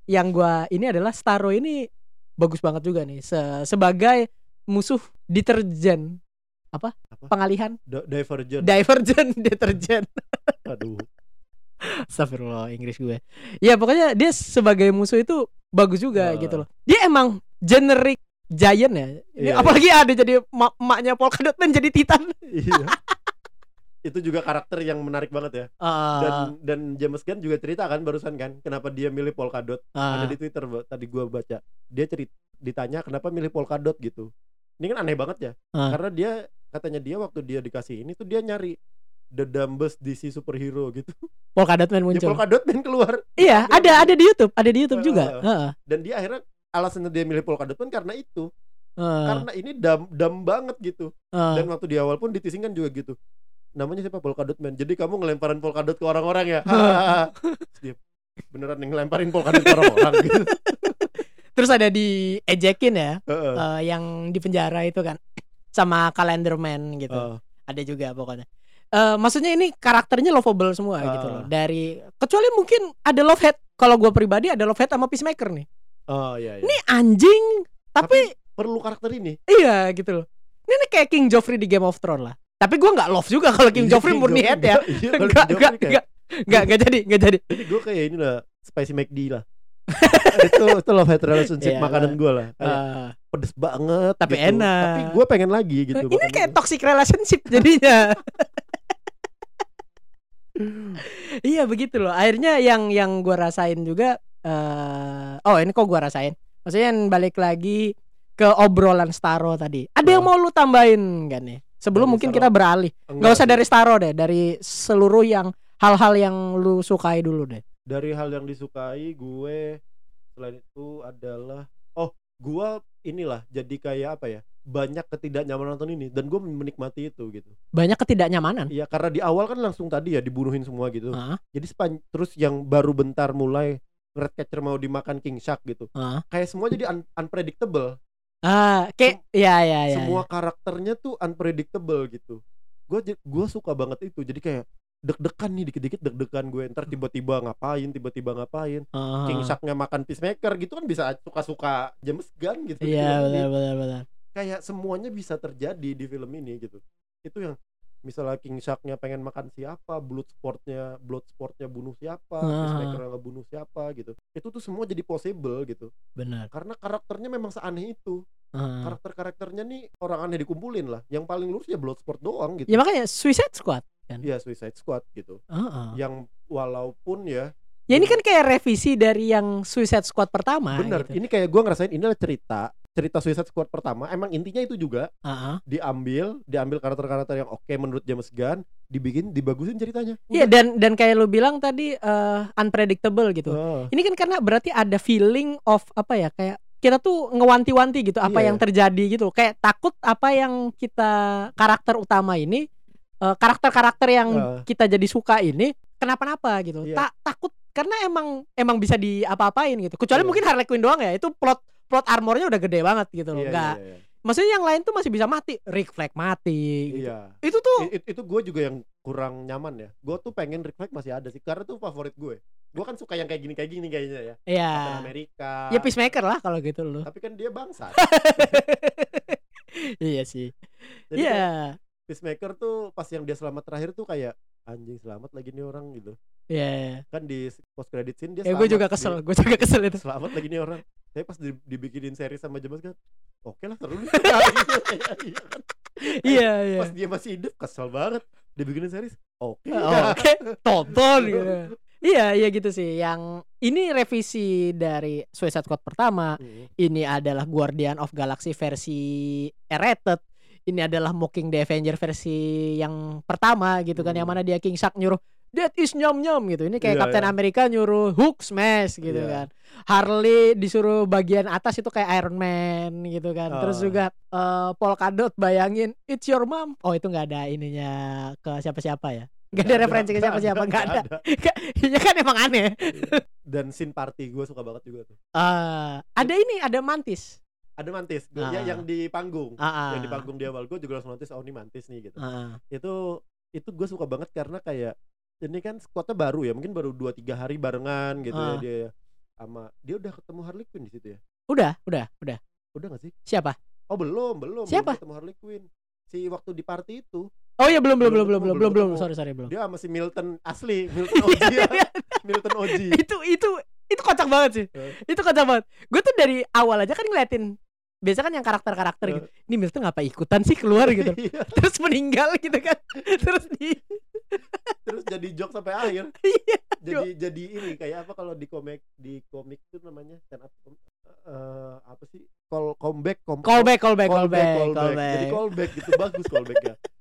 yang gua ini adalah Starro ini bagus banget juga nih Se- sebagai musuh deterjen apa?
Apa?
Pengalihan
D- Divergent.
divergen (laughs) deterjen.
Aduh.
Astagfirullah Inggris gue. Ya pokoknya dia sebagai musuh itu bagus juga
Ah.
gitu loh. Dia emang generic giant ya. Ini
Iya,
apalagi ada jadi ma- emaknya Polka Dot Man jadi Titan.
iya. (laughs) Itu juga karakter yang menarik banget ya.
Ah,
Dan dan James Gunn juga cerita kan barusan kan kenapa dia milih polkadot.
ah,
Ada di Twitter tadi gua baca. Dia cerita ditanya kenapa milih polkadot gitu. Ini kan aneh banget ya.
Ah.
Karena dia katanya dia waktu dia dikasih ini tuh dia nyari the dumbest DC superhero gitu.
Polka Dot Man
Ya
muncul.
polkadot main keluar.
Iya, ada ada di YouTube, ada di YouTube juga.
Ah.
Heeh.
Dan dia akhirnya alasannya dia milih polkadot pun karena itu.
Heeh,
Karena ini dumb, dumb banget gitu.
heeh.
Dan waktu di awal pun di teasing kan juga gitu. Namanya siapa Polkadot Man. Jadi kamu ngelemparin polkadot ke orang-orang ya. (laughs) (laughs) Dia beneran yang ngelemparin polkadot ke orang-orang gitu. (laughs)
Terus ada di ejekin ya,
Heeh.
eh, yang di penjara itu kan (clears throat) sama Calendar Man gitu.
Heeh.
Ada juga pokoknya. Eh maksudnya ini karakternya lovable semua
Ah.
gitu loh. Dari kecuali mungkin ada love hate. Kalau gue pribadi ada love hate sama Peacemaker nih.
Oh iya iya.
Ini anjing, tapi,
perlu karakter ini.
iya gitu loh. Ini kayak King Joffrey di Game of Thrones lah. Tapi gue nggak love juga kalau King
Iya,
Joffrey murni hate ya. (laughs)
nggak- Iya,
Enggak, enggak, enggak. Enggak, enggak jadi, enggak jadi.
Gue kayak ini lah Spicy McD lah. itu itu love hate relationship
Iya,
makanan gue lah. Kayak
Eh,
pedes banget
tapi
gitu.
enak.
Tapi gue pengen lagi gitu.
ini kayak toxic relationship jadinya. (laughs) iya begitu loh. Akhirnya yang yang gua rasain juga eh oh ini kok gua rasain. Maksudnya yang balik lagi ke obrolan Staro tadi. Ada yang mau lu tambahin kan nih? Sebelum
Dari
mungkin kita beralih.
Enggak
Nggak usah dari Staro deh, dari seluruh yang hal-hal yang lu sukai dulu deh.
dari hal yang disukai gue selain itu adalah oh gue inilah jadi kayak apa ya banyak ketidaknyamanan nonton ini dan gue menikmati itu gitu
Banyak ketidaknyamanan.
Iya karena di awal kan langsung tadi ya dibunuhin semua gitu
Hah?
jadi sepan terus yang baru bentar mulai Redcatcher mau dimakan King Shark gitu
Hah?
kayak semua jadi un- unpredictable
Ah, kayak ya ya ya.
semua
ya.
karakternya tuh unpredictable gitu gue gue suka banget itu jadi kayak deg-degan nih dikit-dikit deg-degan gue ntar tiba-tiba ngapain tiba-tiba ngapain
Ah.
King Shark-nya makan peacemaker gitu kan bisa suka-suka James Gunn gitu
Iya,
Jadi
benar benar benar.
kayak semuanya bisa terjadi di film ini gitu itu yang misalnya King Shark-nya pengen makan siapa blood sportnya blood sportnya bunuh siapa peacemaker bunuh siapa gitu itu tuh semua jadi possible gitu
Benar.
karena karakternya memang seaneh itu
Ah.
karakter-karakternya nih orang aneh dikumpulin lah yang paling lurus ya blood sport doang gitu
Ya makanya Suicide Squad kan.
Iya Suicide Squad gitu
Heeh.
yang walaupun ya
Ya ini kan kayak revisi dari yang Suicide Squad pertama
Bener,
gitu.
ini kayak gua ngerasain ini adalah cerita cerita Suicide Squad pertama emang intinya itu juga
Heeh.
diambil diambil karakter-karakter yang oke menurut James Gunn dibikin dibagusin ceritanya
Iya dan dan kayak lu bilang tadi eh, unpredictable gitu.
Oh.
Ini kan karena berarti ada feeling of apa ya kayak kita tuh ngewanti-wanti gitu apa
Iya.
yang terjadi gitu. Kayak takut apa yang kita karakter utama ini eh, karakter-karakter yang
Eh.
kita jadi suka ini kenapa-napa gitu.
Iya.
Tak takut karena emang emang bisa diapa-apain gitu. Kecuali
Iya.
mungkin Harley Quinn doang ya. Itu plot plot armornya udah gede banget gitu loh.
Iya,
Enggak.
iya, iya.
Maksudnya yang lain tuh masih bisa mati. Rick Flag mati gitu.
Iya.
Itu tuh
I- i- itu gue juga yang kurang nyaman ya. Gue tuh pengen Rick Flag masih ada sih, karena tuh favorit gue. Gue kan suka yang kayak gini kayak gini kayaknya ya.
ya
Captain Amerika.
ya peacemaker lah kalau gitu loh.
Tapi kan dia bangsa. (laughs)
iya sih. Iya.
kayak Peacemaker tuh pas yang dia selamat terakhir tuh kayak anjing selamat lagi nih orang gitu.
Iya.
Kan di post credit scene dia
Ya gue juga kesel, gue juga kesel itu.
Selamat lagi nih orang. Tapi pas di- dibikinin seri sama James kan, oke lah seru nih. (laughs) Iya kan?
Iya, iya.
Pas dia masih hidup kesel banget. Dibikinin series, oke.
Oh, Oke, tonton gitu. Iya, iya gitu sih. Yang ini revisi dari Suicide Squad pertama.
Hmm.
Ini adalah Guardian of Galaxy versi R-rated. Ini adalah Mocking the Avenger versi yang pertama gitu kan, yang
Hmm.
mana dia King Shark nyuruh That is nyom nyom gitu. Ini kayak
Iya,
Captain
iya.
America nyuruh Hook smash gitu
Iya.
kan. Harley disuruh bagian atas itu kayak Iron Man gitu kan. Terus
Ah.
juga eh Polka Dot bayangin It's your mom. Oh itu nggak ada ininya ke siapa-siapa ya. Gak ada referensi ke siapa-siapa, nggak ada. (laughs) Ya kan emang aneh.
Dan scene party gue suka banget juga tuh.
Eh, ada ini, ada mantis.
Ada mantis, gua- ya yang di panggung.
Ah,
Yang di panggung di awal gue juga langsung notice oh ini mantis nih gitu.
Ah,
Itu itu gue suka banget karena kayak ini kan squadnya baru ya, mungkin baru 2 3 hari barengan gitu ya
Ah.
dia. Sama dia udah ketemu Harley Quinn di situ ya.
udah, udah, udah.
Udah gak sih?
Siapa?
Oh belum, belum.
Siapa?
Belum ketemu Harley Quinn. Si waktu di party itu
Oh iya belum, belum, belum,
Belum
belum, belum,
belum
belum. Sorry, sorry, belum.
dia sama si Milton asli, (laughs) Milton Oji ya. Milton Oji. (laughs)
itu, itu, itu kocak banget sih.
Eh.
Itu kocak banget. Gue tuh dari awal aja kan ngeliatin. Biasa kan yang karakter-karakter gitu. Ini Milton ngapa ikutan sih keluar gitu. (laughs)
Iya,
Terus meninggal gitu kan. Terus di
Terus jadi joke sampai akhir. (laughs)
Iya,
jadi jadi ini kayak apa kalau di komik di komik itu namanya stand up eh, apa sih call comeback com-
callback, callback,
callback,
callback,
callback. jadi
callback.
callback gitu bagus callbacknya (laughs)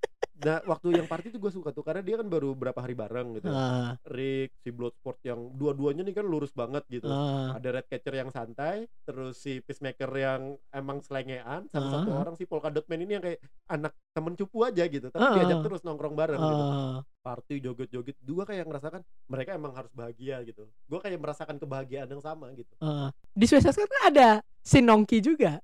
nah waktu yang party itu gue suka tuh karena dia kan baru berapa hari bareng gitu
Ah,
Rick si Bloodsport yang dua-duanya nih kan lurus banget gitu
ah.
ada Redcatcher yang santai terus si Peacemaker yang emang selengean sama
Ah.
satu orang si Polka Dot Man ini yang kayak anak temen cupu aja gitu tapi
Ah.
diajak terus nongkrong bareng gitu
Ah.
party joget-joget dua kayak ngerasakan mereka emang harus bahagia gitu gue kayak merasakan kebahagiaan yang sama gitu
Ah. Di Suicide Squad kan ada si Nongki juga.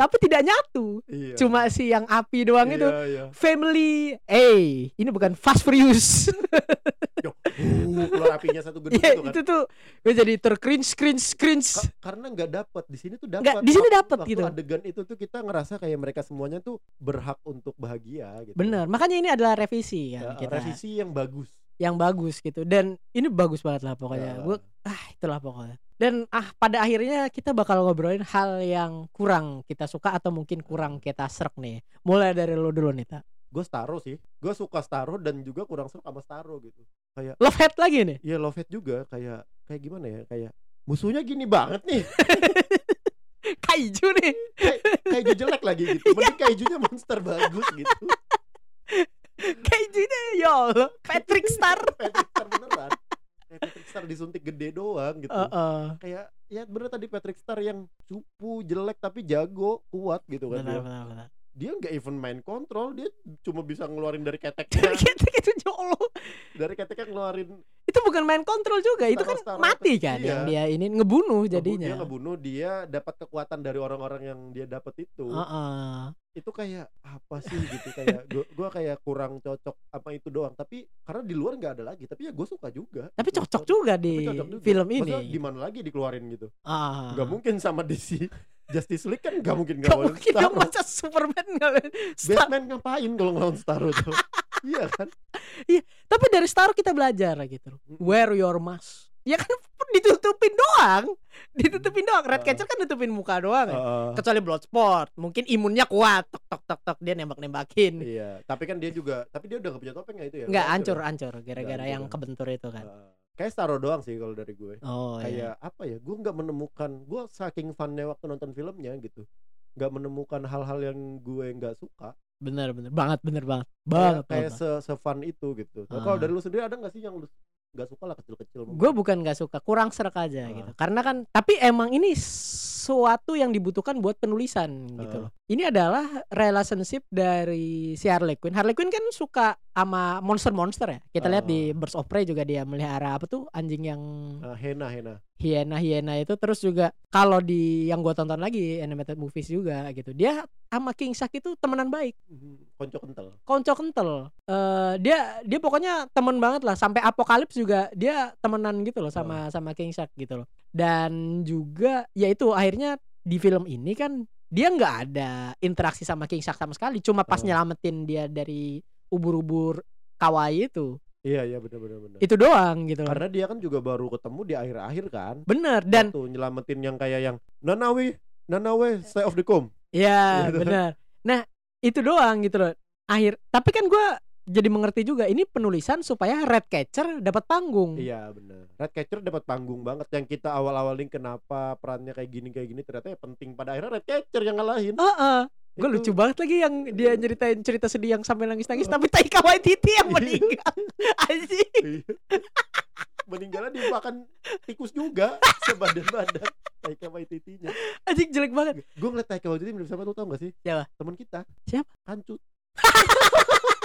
Tapi tidak nyatu.
iya
Cuma si yang api doang
iya,
itu.
iya.
Family, eh ini bukan Fast Furious. (laughs)
Yo, uh, keluar apinya satu gedung
Iya
itu kan
itu tuh gue jadi tercringe cringe cringe.
Ka- karena nggak dapat di sini tuh dapat
di sini
waktu
gitu.
adegan itu tuh kita ngerasa kayak mereka semuanya tuh berhak untuk bahagia gitu
Bener, makanya ini adalah revisi
Ya,
kita
revisi yang bagus
yang bagus gitu dan ini bagus banget lah pokoknya.
Ya.
Gue ah itulah pokoknya. Dan ah pada akhirnya kita bakal ngobrolin hal yang kurang kita suka atau mungkin kurang kita serak nih. Mulai dari lo dulu nih, Ta.
gue Staro sih gue suka Staro dan juga kurang suka sama Staro gitu kayak
Love hate lagi nih.
ya Love It juga kayak kayak gimana ya kayak musuhnya gini banget nih (laughs)
Kaiju nih.
kayak kayak jelek lagi gitu (laughs) mending kaijunya monster bagus gitu (laughs) (laughs)
Kaiju nih ya Allah. Patrick Star. (laughs)
Patrick Star beneran kayak Patrick Star disuntik gede doang gitu
Heeh.
kayak ya bener tadi Patrick Star yang cupu jelek tapi jago kuat gitu kan
Benar,
dia
benar, benar.
dia nggak even main kontrol dia cuma bisa ngeluarin dari keteknya
Kita gitu ya Allah.
dari keteknya ngeluarin
Itu bukan main kontrol juga, itu kan
Star-star
mati kan
Iya.
yang dia ini ngebunuh
ngebu- dia
jadinya.
ngebunuh dia dapat kekuatan dari orang-orang yang dia dapat itu
Heeh.
itu kayak apa sih gitu kayak (laughs) gua, gua kayak kurang cocok apa itu doang tapi karena di luar nggak ada lagi tapi ya gue suka juga
Tapi
gitu.
cocok juga di
cocok juga.
film ini.
di mana lagi dikeluarin gitu
Ah.
nggak mungkin sama DC (laughs) Justice League kan nggak mungkin
Gak
ngelawan
mungkin dong masa Superman Star.
Batman ngapain kalau ngelawan Starro tuh (laughs) iya kan
Tapi dari Star kita belajar gitu. loh.
Mm-mm.
Wear your mask. Ya kan ditutupin doang. Ditutupin doang. Red. Catcher kan nutupin muka doang. ya. Kecuali Bloodsport, mungkin imunnya kuat. Tok tok tok tok dia nembak-nembakin.
Iya, tapi kan dia juga, tapi dia udah gak punya topeng ya itu ya?
Enggak
Udah
hancur
ya?
hancur gara-gara
hancur
yang
ya.
kebentur itu kan.
Kayak Starro doang sih kalau dari gue
Oh iya.
kayak apa ya gue nggak menemukan gue saking funnya waktu nonton filmnya gitu nggak menemukan hal-hal yang gue nggak suka
Bener bener banget bener banget. Banget.
kayak
banget.
se, fun itu gitu nah, kalau
Ah.
dari lu sendiri ada nggak sih yang lu nggak suka lah kecil-kecil?
Gue bukan nggak suka, kurang serak aja
Ah.
gitu. Karena kan, tapi emang ini suatu yang dibutuhkan buat penulisan gitu
Ah.
loh. Ini adalah relationship dari si Harley Quinn. Harley Quinn kan suka sama monster-monster ya. Kita lihat
Ah.
di Birds of Prey juga dia melihara apa tuh anjing yang
Ah, Hena Hena
hiena-hiena itu terus juga kalau di yang gua tonton lagi animated movies juga gitu. Dia sama King Shark itu temenan baik.
Mhm, konco kental
konco kental Eh dia dia pokoknya temen banget lah sampai apokalips juga dia temenan gitu loh sama sama King Shark gitu loh dan juga ya itu akhirnya di film ini kan dia nggak ada interaksi sama King Shark sama sekali. Cuma pas
Oh.
nyelamatin dia dari ubur-ubur kawaii itu.
Iya iya benar benar benar
itu doang gitu. Loh
karena dia kan juga baru ketemu di akhir-akhir kan.
Bener dan
Waktu nyelamatin yang kayak yang Nanawe Nanawe stay of the comb.
Ya
Gitu.
bener. Nah itu doang gitu loh. Akhir tapi kan gua jadi mengerti juga ini penulisan supaya Redcatcher dapat panggung
Iya benar. Redcatcher dapat panggung banget yang kita awal-awalin kenapa perannya kayak gini kayak gini ternyata ya penting pada akhirnya Redcatcher yang ngalahin.
Heeh. Gue
Itu-
lucu banget lagi yang dia nyeritain cerita sedih yang sampai nangis-nangis tapi Taika Waititi yang meninggal. (laughs) Anjing.
Iya. Meninggalnya dimakan tikus juga (laughs) sebadan-badan Taika Waititi-nya.
Anjing jelek banget.
Gue ngeliat Taika Waititi mirip siapa tuh tau gak sih?
Siapa?
Temen kita.
Siapa?
Kancut. (laughs)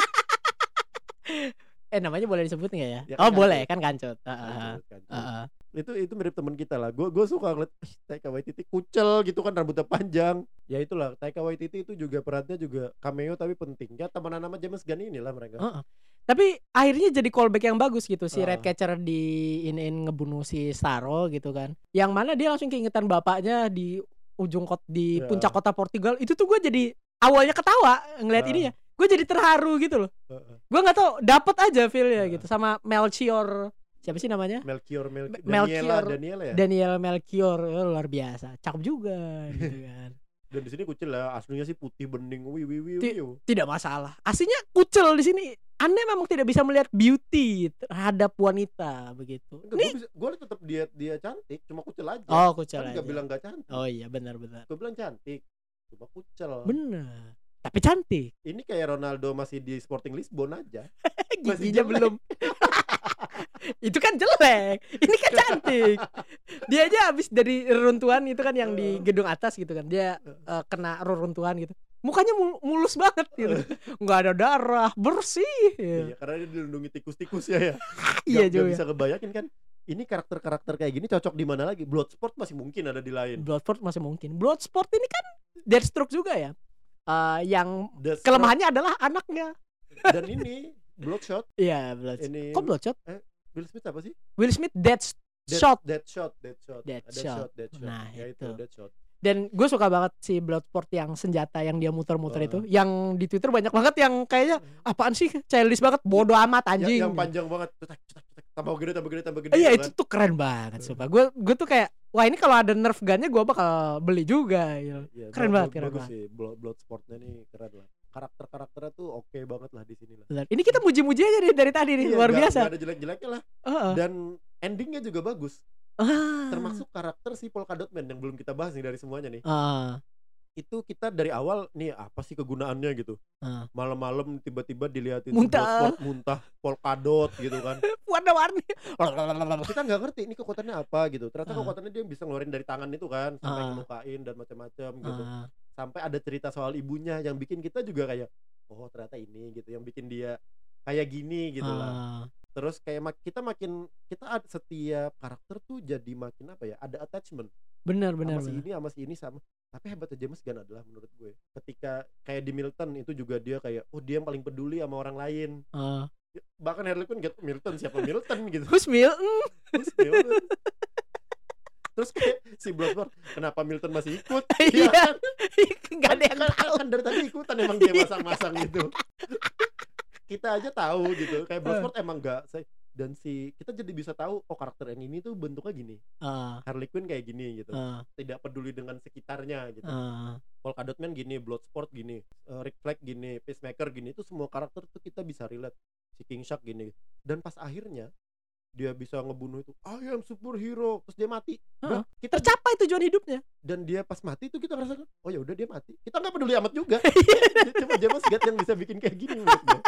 Eh namanya boleh disebut nggak ya?
Ya,
oh
kan
boleh kan kancut. Heeh.
Kancut, Kancut.
Heeh.
Itu itu mirip temen kita lah. Gue gue suka ngeliat "Ih, Taika Waititi kucel gitu kan rambutnya panjang. Ya itulah Taika Waititi itu juga perannya juga cameo tapi penting. Ya temenan sama James Gunn inilah mereka.
Heeh. Tapi akhirnya jadi callback yang bagus gitu si
Ah.
Redcatcher di in ngebunuh si Starro gitu kan. Yang mana dia langsung keingetan bapaknya di ujung kot di
Ya.
puncak kota Portugal. Itu tuh gue jadi awalnya ketawa ngeliat
Ah.
ini ya. Gue jadi terharu gitu loh. Gue nggak tahu dapat aja feelnya gitu sama Melchior siapa sih namanya?
Melchior, Mel Daniela,
Melchior.
Daniela ya.
Daniel Melchior eh, luar biasa, cakep juga gitu (laughs) kan.
Dan di sini kucil lah, aslinya sih putih bening, wih wih wih.
Ti-
wih.
Tidak masalah. Aslinya kucel di sini. Anda memang tidak bisa melihat beauty terhadap wanita begitu.
Enggak,
Nih,
gue tetap dia dia cantik, cuma kucil aja.
oh kucel
kan
aja.
gak bilang gak cantik.
Oh iya benar-benar.
Gue bilang cantik, cuma kucil.
Benar. Tapi cantik.
Ini kayak Ronaldo masih di Sporting Lisbon aja. (laughs)
Giginya belum. (laughs) itu kan jelek. Ini kan cantik. Dia aja habis dari reruntuhan itu kan yang di gedung atas gitu kan. Dia eh, kena reruntuhan gitu. Mukanya mul- mulus banget gitu. Nggak ada darah, bersih.
Iya, karena dia dilindungi tikus-tikus ya ya. (laughs)
Iya
gak
juga.
bisa kebayangin kan. Ini karakter-karakter kayak gini cocok di mana lagi? Bloodsport masih mungkin ada di lain.
Bloodsport masih mungkin. Bloodsport ini kan Deathstroke juga ya. Eh, yang
The
kelemahannya adalah anaknya.
dan ini Bloodshot.
Iya, Bloodsport.
Ini
Kok Bloodshot?
Will Smith apa sih?
Will Smith Deathshot.
Dead, Deadshot, Deadshot.
Deadshot.
Ada Deadshot.
Nah,
ya itu,
itu.
Deadshot.
Dan gue suka banget si Bloodsport yang senjata yang dia muter-muter
Oh.
itu. Yang di Twitter banyak banget yang kayaknya apaan sih childish banget, bodoh amat
Ya-
anjing.
yang panjang banget. Tambah gede, tambah gede, tambah gede.
Iya itu tuh keren banget sumpah. Gue gue tuh kayak wah ini kalau ada nerf gunnya gue bakal beli juga. gitu.
Iya,
Keren
ba-
banget,
ba-
keren
bagus
banget.
sih. Blood, Bloodsportnya nih keren lah. Karakter-karakternya tuh oke banget lah di sini lah.
Ini kita muji-muji aja dari, dari tadi nih,
Iya,
luar
nggak-
biasa.
nggak ada jelek-jeleknya lah.
Heeh.
Dan endingnya juga bagus.
Ah.
Termasuk karakter si Polka Dot Man yang belum kita bahas nih dari semuanya nih.
Ah.
Itu kita dari awal nih apa sih kegunaannya gitu. Malam-malam tiba-tiba diliatin
Muntah.
Bloodsport muntah polka dot gitu kan. (laughs)
warna-warni.
kita nggak ngerti ini kekuatannya apa gitu. Ternyata
Ah.
kekuatannya dia bisa ngeluarin dari tangan itu kan sampai ngelukain dan macam-macam gitu.
Ah.
Sampai ada cerita soal ibunya yang bikin kita juga kayak oh ternyata ini gitu yang bikin dia kayak gini gitu lah.
Ah.
Terus kayak mak- kita makin kita setiap karakter tuh jadi makin apa ya? Ada attachment
Benar benar.
sama si
benar.
ini sama si ini sama. Tapi hebatnya James Gunn adalah menurut gue ketika kayak di Milton itu juga dia kayak oh dia yang paling peduli sama orang lain.
Ah.
Bahkan Harley Quinn gitu Milton siapa Milton (laughs) gitu.
Who's Milton?
Terus Milton. Terus kayak si Bloodsport kenapa Milton masih ikut? (laughs)
Iya.
kan? (laughs)
Enggak ada yang
kan,
tahu.
kan dari tadi ikutan emang dia masang-masang gitu. kita aja tahu gitu. Kayak Bloodsport emang enggak dan si kita jadi bisa tahu oh karakter yang ini tuh bentuknya gini.
Ah.
Harley Quinn kayak gini gitu.
Ah.
Tidak peduli dengan sekitarnya gitu.
Ah.
Polka Dot Man gini, Bloodsport gini, uh, Rick Flag gini, Peacemaker gini itu semua karakter tuh kita bisa relate. Si King Shark gini. Dan pas akhirnya dia bisa ngebunuh itu I am superhero terus dia mati. Nah, kita
tercapai tujuan hidupnya
dan dia pas mati itu kita ngerasakan oh ya udah dia mati kita nggak peduli amat juga (laughs) cuma James Gunn yang bisa bikin kayak gini menurut gue.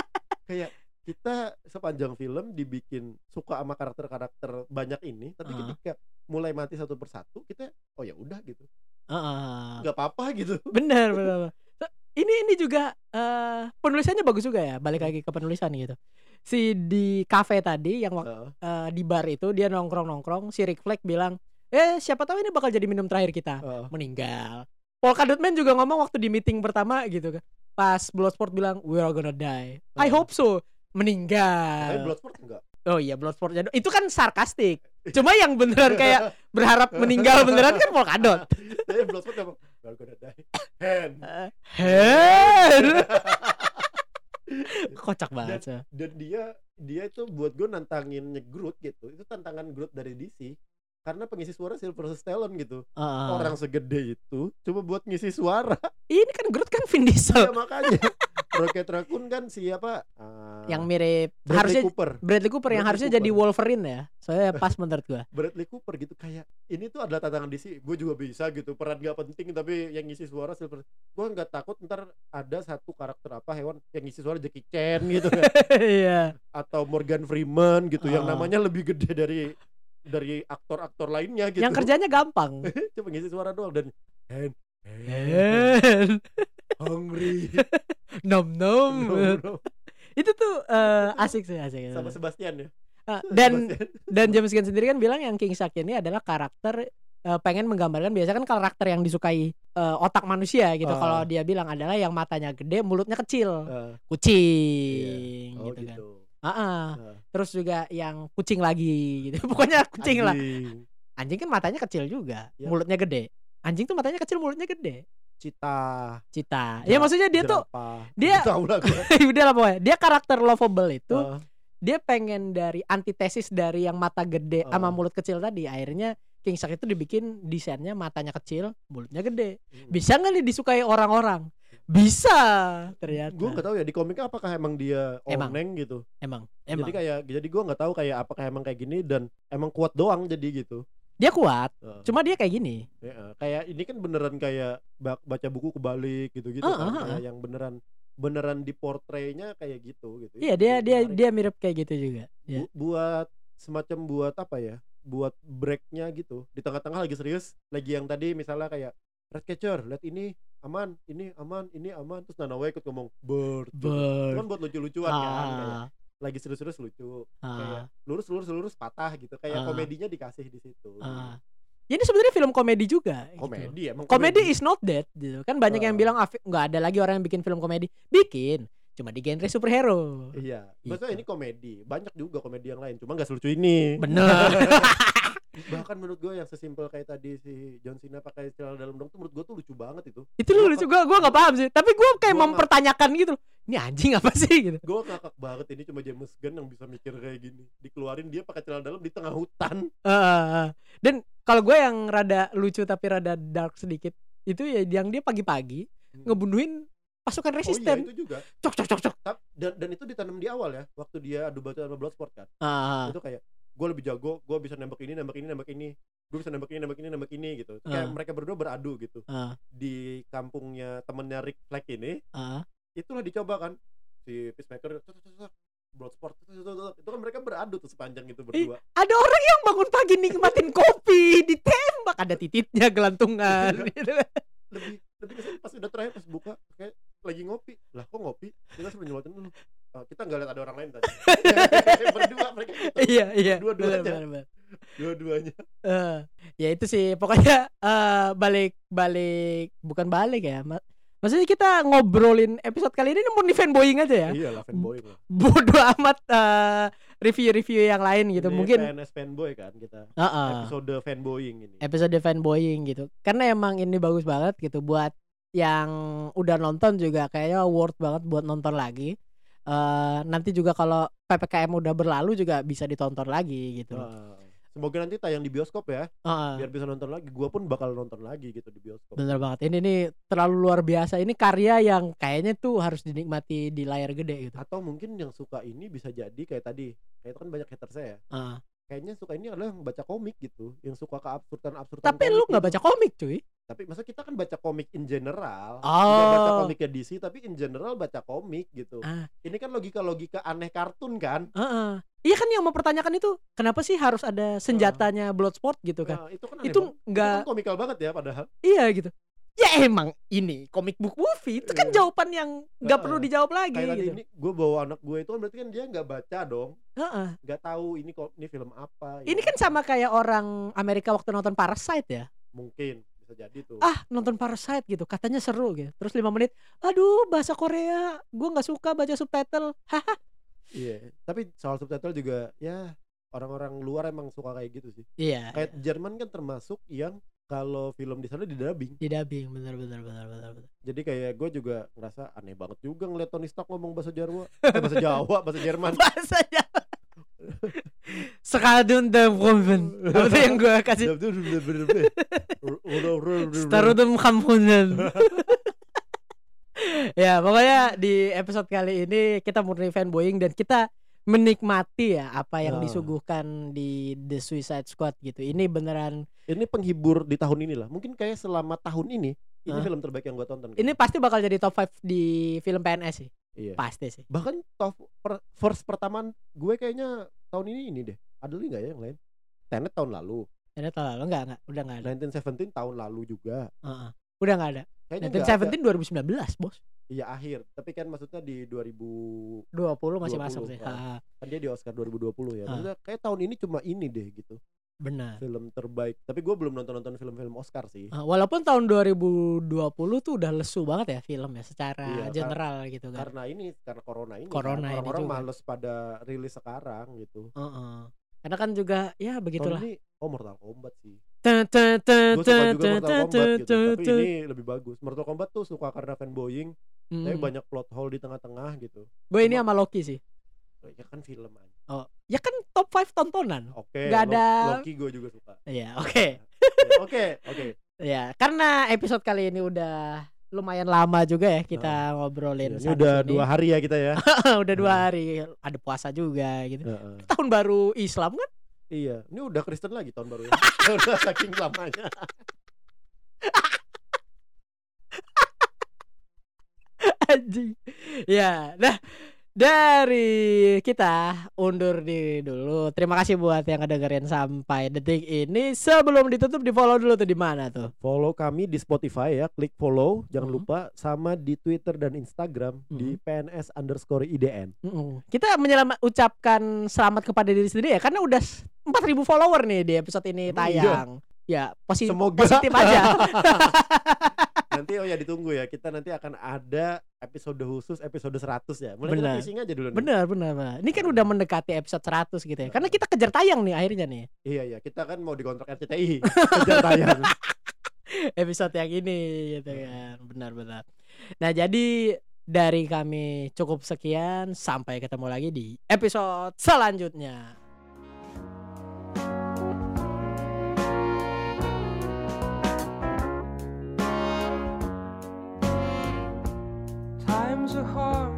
kayak kita sepanjang film dibikin suka sama karakter-karakter banyak ini tapi
Heeh.
ketika mulai mati satu persatu kita oh ya udah gitu.
Heeh.
nggak apa-apa gitu.
Benar benar (laughs) ini ini juga eh, penulisannya bagus juga ya balik lagi ke penulisan gitu. Si di cafe tadi yang
Heeh.
eh, di bar itu dia nongkrong nongkrong si Rick Flag bilang eh siapa tahu ini bakal jadi minum terakhir kita.
Heeh.
meninggal. Polka Dot Man juga ngomong waktu di meeting pertama gitu kan. Pas Bloodsport bilang we are gonna die. I hope so
tapi
meninggal
Bloodsport enggak.
Oh iya Bloodsport itu kan sarkastik. Cuma yang beneran kayak berharap meninggal beneran kan Polka Dot (laughs)
tapi Bloodsport ngomong we're gonna die. Hand
Hen. (laughs) kocak banget sih.
dan dia dia itu buat gue nantangin Groot gitu itu tantangan Groot dari DC karena pengisi suara Sylvester Stallone gitu.
Heeh.
orang segede itu cuma buat ngisi suara.
Ini kan Groot kan Vin Diesel.
Ya makanya (laughs) Rocket Raccoon kan siapa Ah,
yang mirip.
Bradley
harusnya
Cooper.
Bradley Cooper yang
Bradley
harusnya
Cooper.
jadi Wolverine ya. Soalnya pas menurut gua. (laughs)
Bradley Cooper gitu kayak ini tuh adalah tantangan DC gue juga bisa gitu peran gak penting tapi yang ngisi suara Silver. Gue nggak takut ntar ada satu karakter apa hewan yang ngisi suara Jackie Chan gitu kan. (laughs)
Iya.
Atau Morgan Freeman gitu yang
Ah.
namanya lebih gede dari dari aktor-aktor lainnya gitu.
Yang kerjanya gampang. (laughs)
Cuma ngisi suara doang dan hand, hand,
Hen.
Hungry (laughs)
nom nom
No, no.
itu tuh eh, asik sih asik
sama Sebastian ya
Ah, dan
Sebastian. (laughs)
dan James Gunn sendiri kan bilang yang King Shark ini adalah karakter eh, pengen menggambarkan biasa kan karakter yang disukai eh, otak manusia gitu
Ah.
kalau dia bilang adalah yang matanya gede mulutnya kecil
Ah,
kucing
oh
gitu, kan
gitu
Ah, ah.
Ah.
terus juga yang kucing lagi gitu (laughs) pokoknya kucing lah
Anjing.
anjing kan matanya kecil juga
Ya.
mulutnya gede anjing tuh matanya kecil mulutnya gede
cita.
Cita. Ya maksudnya dia tuh
jerapah.
dia-
tahu lah gua. (laughs)
udah lah pokoknya. Dia karakter lovable itu
Ah,
dia pengen dari antitesis dari yang mata gede sama
Oh.
mulut kecil tadi. Akhirnya King Shark itu dibikin desainnya matanya kecil mulutnya gede.
Hmm.
bisa nggak nih disukai orang-orang? Bisa ternyata.
Gue nggak tahu ya di komiknya apakah emang dia
Emang.
oneng gitu?
Emang emang.
jadi kayak jadi gue nggak tahu kayak apakah emang kayak gini dan emang kuat doang jadi gitu
dia kuat
Heeh.
cuma dia kayak gini
Ya, kayak ini kan beneran kayak ba- baca buku kebalik gitu-gitu
Ah,
kan
ah,
kayak yang beneran beneran di portraynya kayak gitu gitu
iya dia dia
menarik.
dia mirip kayak gitu juga.
Bu- buat semacam buat apa ya buat breaknya gitu di tengah-tengah lagi serius lagi yang tadi misalnya kayak red catcher lihat ini aman ini aman ini aman terus Nanawa ikut ngomong bird gitu. kan
Ber
buat lucu-lucuan kan kayak
ah,
lagi serius-serius lucu
ah,
kayak lurus lurus lurus patah gitu kayak
Ah.
komedinya dikasih di situ.
Ah. Ya, ini sebenarnya film komedi juga gitu.
komedi emang
komedi. Is not dead gitu. Kan banyak yang
Ah.
bilang "Ah, nggak ada lagi orang yang bikin film komedi. Bikin cuma di genre superhero.
Iya.
Gitu.
maksudnya ini komedi. Banyak juga komedi yang lain cuma nggak selucu ini.
Bener. (laughs)
Bahkan menurut gue yang sesimpel kayak tadi si John Cena pakai celana dalam dong tuh menurut gue tuh lucu banget itu.
Itu lu lucu gue gue nggak paham sih. Tapi gue kayak
Gua
mempertanyakan gitu ini anjing apa sih? Gitu.
Gue ngakak banget ini cuma James Gunn yang bisa mikir kayak gini. Dikeluarin dia pakai celana dalam di tengah hutan.
Heeh. dan kalau gue yang rada lucu tapi rada dark sedikit itu ya yang dia pagi-pagi ngebunuhin pasukan
oh iya
resisten.
itu juga.
Cok cok cok cok.
Dan dan itu ditanam di awal ya waktu dia adu batu sama Bloodsport kan.
Ah,
itu kayak gue lebih jago gue bisa nembak ini nembak ini nembak ini. Gue bisa nembak ini nembak ini nembak ini gitu. Kayak mereka berdua beradu gitu.
Ah,
di kampungnya temennya Rick Flag ini
ah.
Itulah dicoba kan si Peacemaker Bloodsport tuk. itu kan mereka beradu tuh sepanjang itu berdua
ada orang yang bangun pagi nikmatin kopi ditembak ada tititnya gelantungan gitu. (laughs)
lebih lebih kesan pas udah terakhir pas buka kayak lagi ngopi lah kok ngopi kita suruh nyelotin dulu "Ah, kita nggak lihat ada orang lain tadi (laughs) berdua mereka gitu.
iya iya
Dua-duanya.
benar, benar, benar.
dua-duanya
Eh, ya itu sih pokoknya eh balik balik bukan balik ya maksudnya kita ngobrolin episode kali ini murni fanboying aja ya?
Iya lah fanboy lah.
Bodoh amat eh, review-review yang lain gitu.
Ini
mungkin
PNS fanboy kan kita.
Heeh.
episode fanboying ini.
Episode fanboying gitu. Karena emang ini bagus banget gitu buat yang udah nonton juga. Kayaknya worth banget buat nonton lagi. Eh nanti juga kalau ppkm udah berlalu juga bisa ditonton lagi gitu.
Ah, semoga nanti tayang di bioskop ya
Heeh.
biar bisa nonton lagi gua pun bakal nonton lagi gitu di bioskop
Bener banget. Ini nih terlalu luar biasa. Ini karya yang kayaknya tuh harus dinikmati di layar gede gitu.
atau mungkin yang suka ini bisa jadi kayak tadi kayak itu kan banyak hater saya
Ah,
kayaknya suka ini adalah yang baca komik gitu yang suka keabsurdan absurdan
Tapi lu nggak baca komik cuy.
Tapi masa kita kan baca komik in general
Oh.
Nggak baca komiknya DC tapi in general baca komik gitu
Ah.
ini kan logika logika aneh kartun kan
Heeh. Iya kan yang mempertanyakan itu kenapa sih harus ada senjatanya Bloodsport gitu kan?
Nah, itu kan aneh
itu nggak
kan komikal banget ya padahal
iya gitu. Ya emang ini comic book movie itu kan
Iya.
jawaban yang nggak
Heeh.
perlu dijawab lagi
kayak
gitu.
ini gue bawa anak gue itu kan berarti kan dia nggak baca dong
Heeh.
nggak tahu ini kok ini film apa
Ini
ya.
kan sama kayak orang Amerika waktu nonton Parasite ya.
mungkin bisa jadi tuh
Ah nonton Parasite gitu katanya seru gitu. Terus lima menit, aduh bahasa Korea, gue nggak suka baca subtitle. (laughs) Haha.
iya tapi soal subtitle juga ya orang-orang luar emang suka kayak gitu sih
Iya.
kayak Jerman kan termasuk yang kalau film di sana di dubbing
Di dubbing bener bener bener bener. bener.
jadi kayak gue juga ngerasa aneh banget juga ngeliat Tony Stark ngomong bahasa Jawa eh, bahasa Jawa bahasa Jerman (laughs)
Bahasa Jawa. Sekadun de Proven. Apa tuh yang gue kasih? Starudum Kampunan. (laughs) ya pokoknya di episode kali ini kita murni fanboying dan kita menikmati ya apa yang
Ah.
disuguhkan di The Suicide Squad gitu. Ini beneran
ini penghibur di tahun ini lah mungkin kayak selama tahun ini ini
Hah?
film terbaik yang gue tonton
ini pasti bakal jadi top 5 di film PNS sih.
Iya
Pasti sih.
bahkan top per, first pertama gue kayaknya tahun ini ini deh ada lagi nggak ya yang lain Tenet tahun lalu
Ini tahun lalu enggak enggak udah enggak ada.
1917 tahun lalu juga
Heeh. Udah enggak ada.
kayaknya nggak ada.
1917 2019, Bos.
iya akhir tapi kan maksudnya di 2000
20 masih
20,
masuk sih. Ha,
kan dia di Oscar 2020 ya maksudnya kayak tahun ini cuma ini deh gitu
benar.
film terbaik tapi gue belum nonton nonton film-film Oscar sih
Ah, walaupun tahun 2020 tuh udah lesu banget ya film ya secara
Iya,
general gitu kan.
karena ini karena corona ini
Corona
kan. orang-orang males pada rilis sekarang gitu
Heeh. Karena kan juga ya begitulah.
tahun ini oh Mortal Kombat sih gue suka juga Mortal Kombat gitu tapi ini lebih bagus Mortal Kombat tuh suka karena fanboying tapi
Hmm.
banyak plot hole di tengah-tengah gitu
Gue ini sama Loki sih.
Ya kan film aja
Oh, ya kan top 5 tontonan.
oke Lo-
ada-
Loki gue juga suka
Iya, oke. (laughs)
oke oke
Ya, karena episode kali ini udah lumayan lama juga ya kita ngobrolin.
Ya, ini udah
sini.
dua hari ya kita ya (laughs)
udah dua hari. Ada puasa juga gitu.
Heeh.
Tahun baru Islam kan?
iya ini udah Kristen lagi tahun baru ya (laughs) udah saking lamanya
Anjing. Ya, nah dari kita undur diri dulu. Terima kasih buat yang ngedengerin sampai detik ini. Sebelum ditutup di follow dulu tuh di mana tuh?
follow kami di Spotify ya klik follow jangan
Mhm.
lupa sama di Twitter dan Instagram di
Mhm.
PNS underscore IDN
Mm-mm. Kita menyelamat ucapkan selamat kepada diri sendiri ya karena udah s- 4000 follower nih di episode ini
Emang iya?
tayang. Ya, posi-
Semoga.
positif aja. (laughs) (laughs)
nanti oh ya ditunggu ya kita nanti akan ada episode khusus episode 100 ya mulai
Benar.
kita teasing aja dulu nih
bener, bener, bener. Ini kan udah mendekati episode 100 gitu ya. Karena kita kejar tayang nih akhirnya nih.
iya iya kita kan mau dikontrak RCTI (laughs) kejar tayang
episode yang ini gitu kan. Benar-benar. Nah, jadi dari kami cukup sekian sampai ketemu lagi di episode selanjutnya.
Times are hard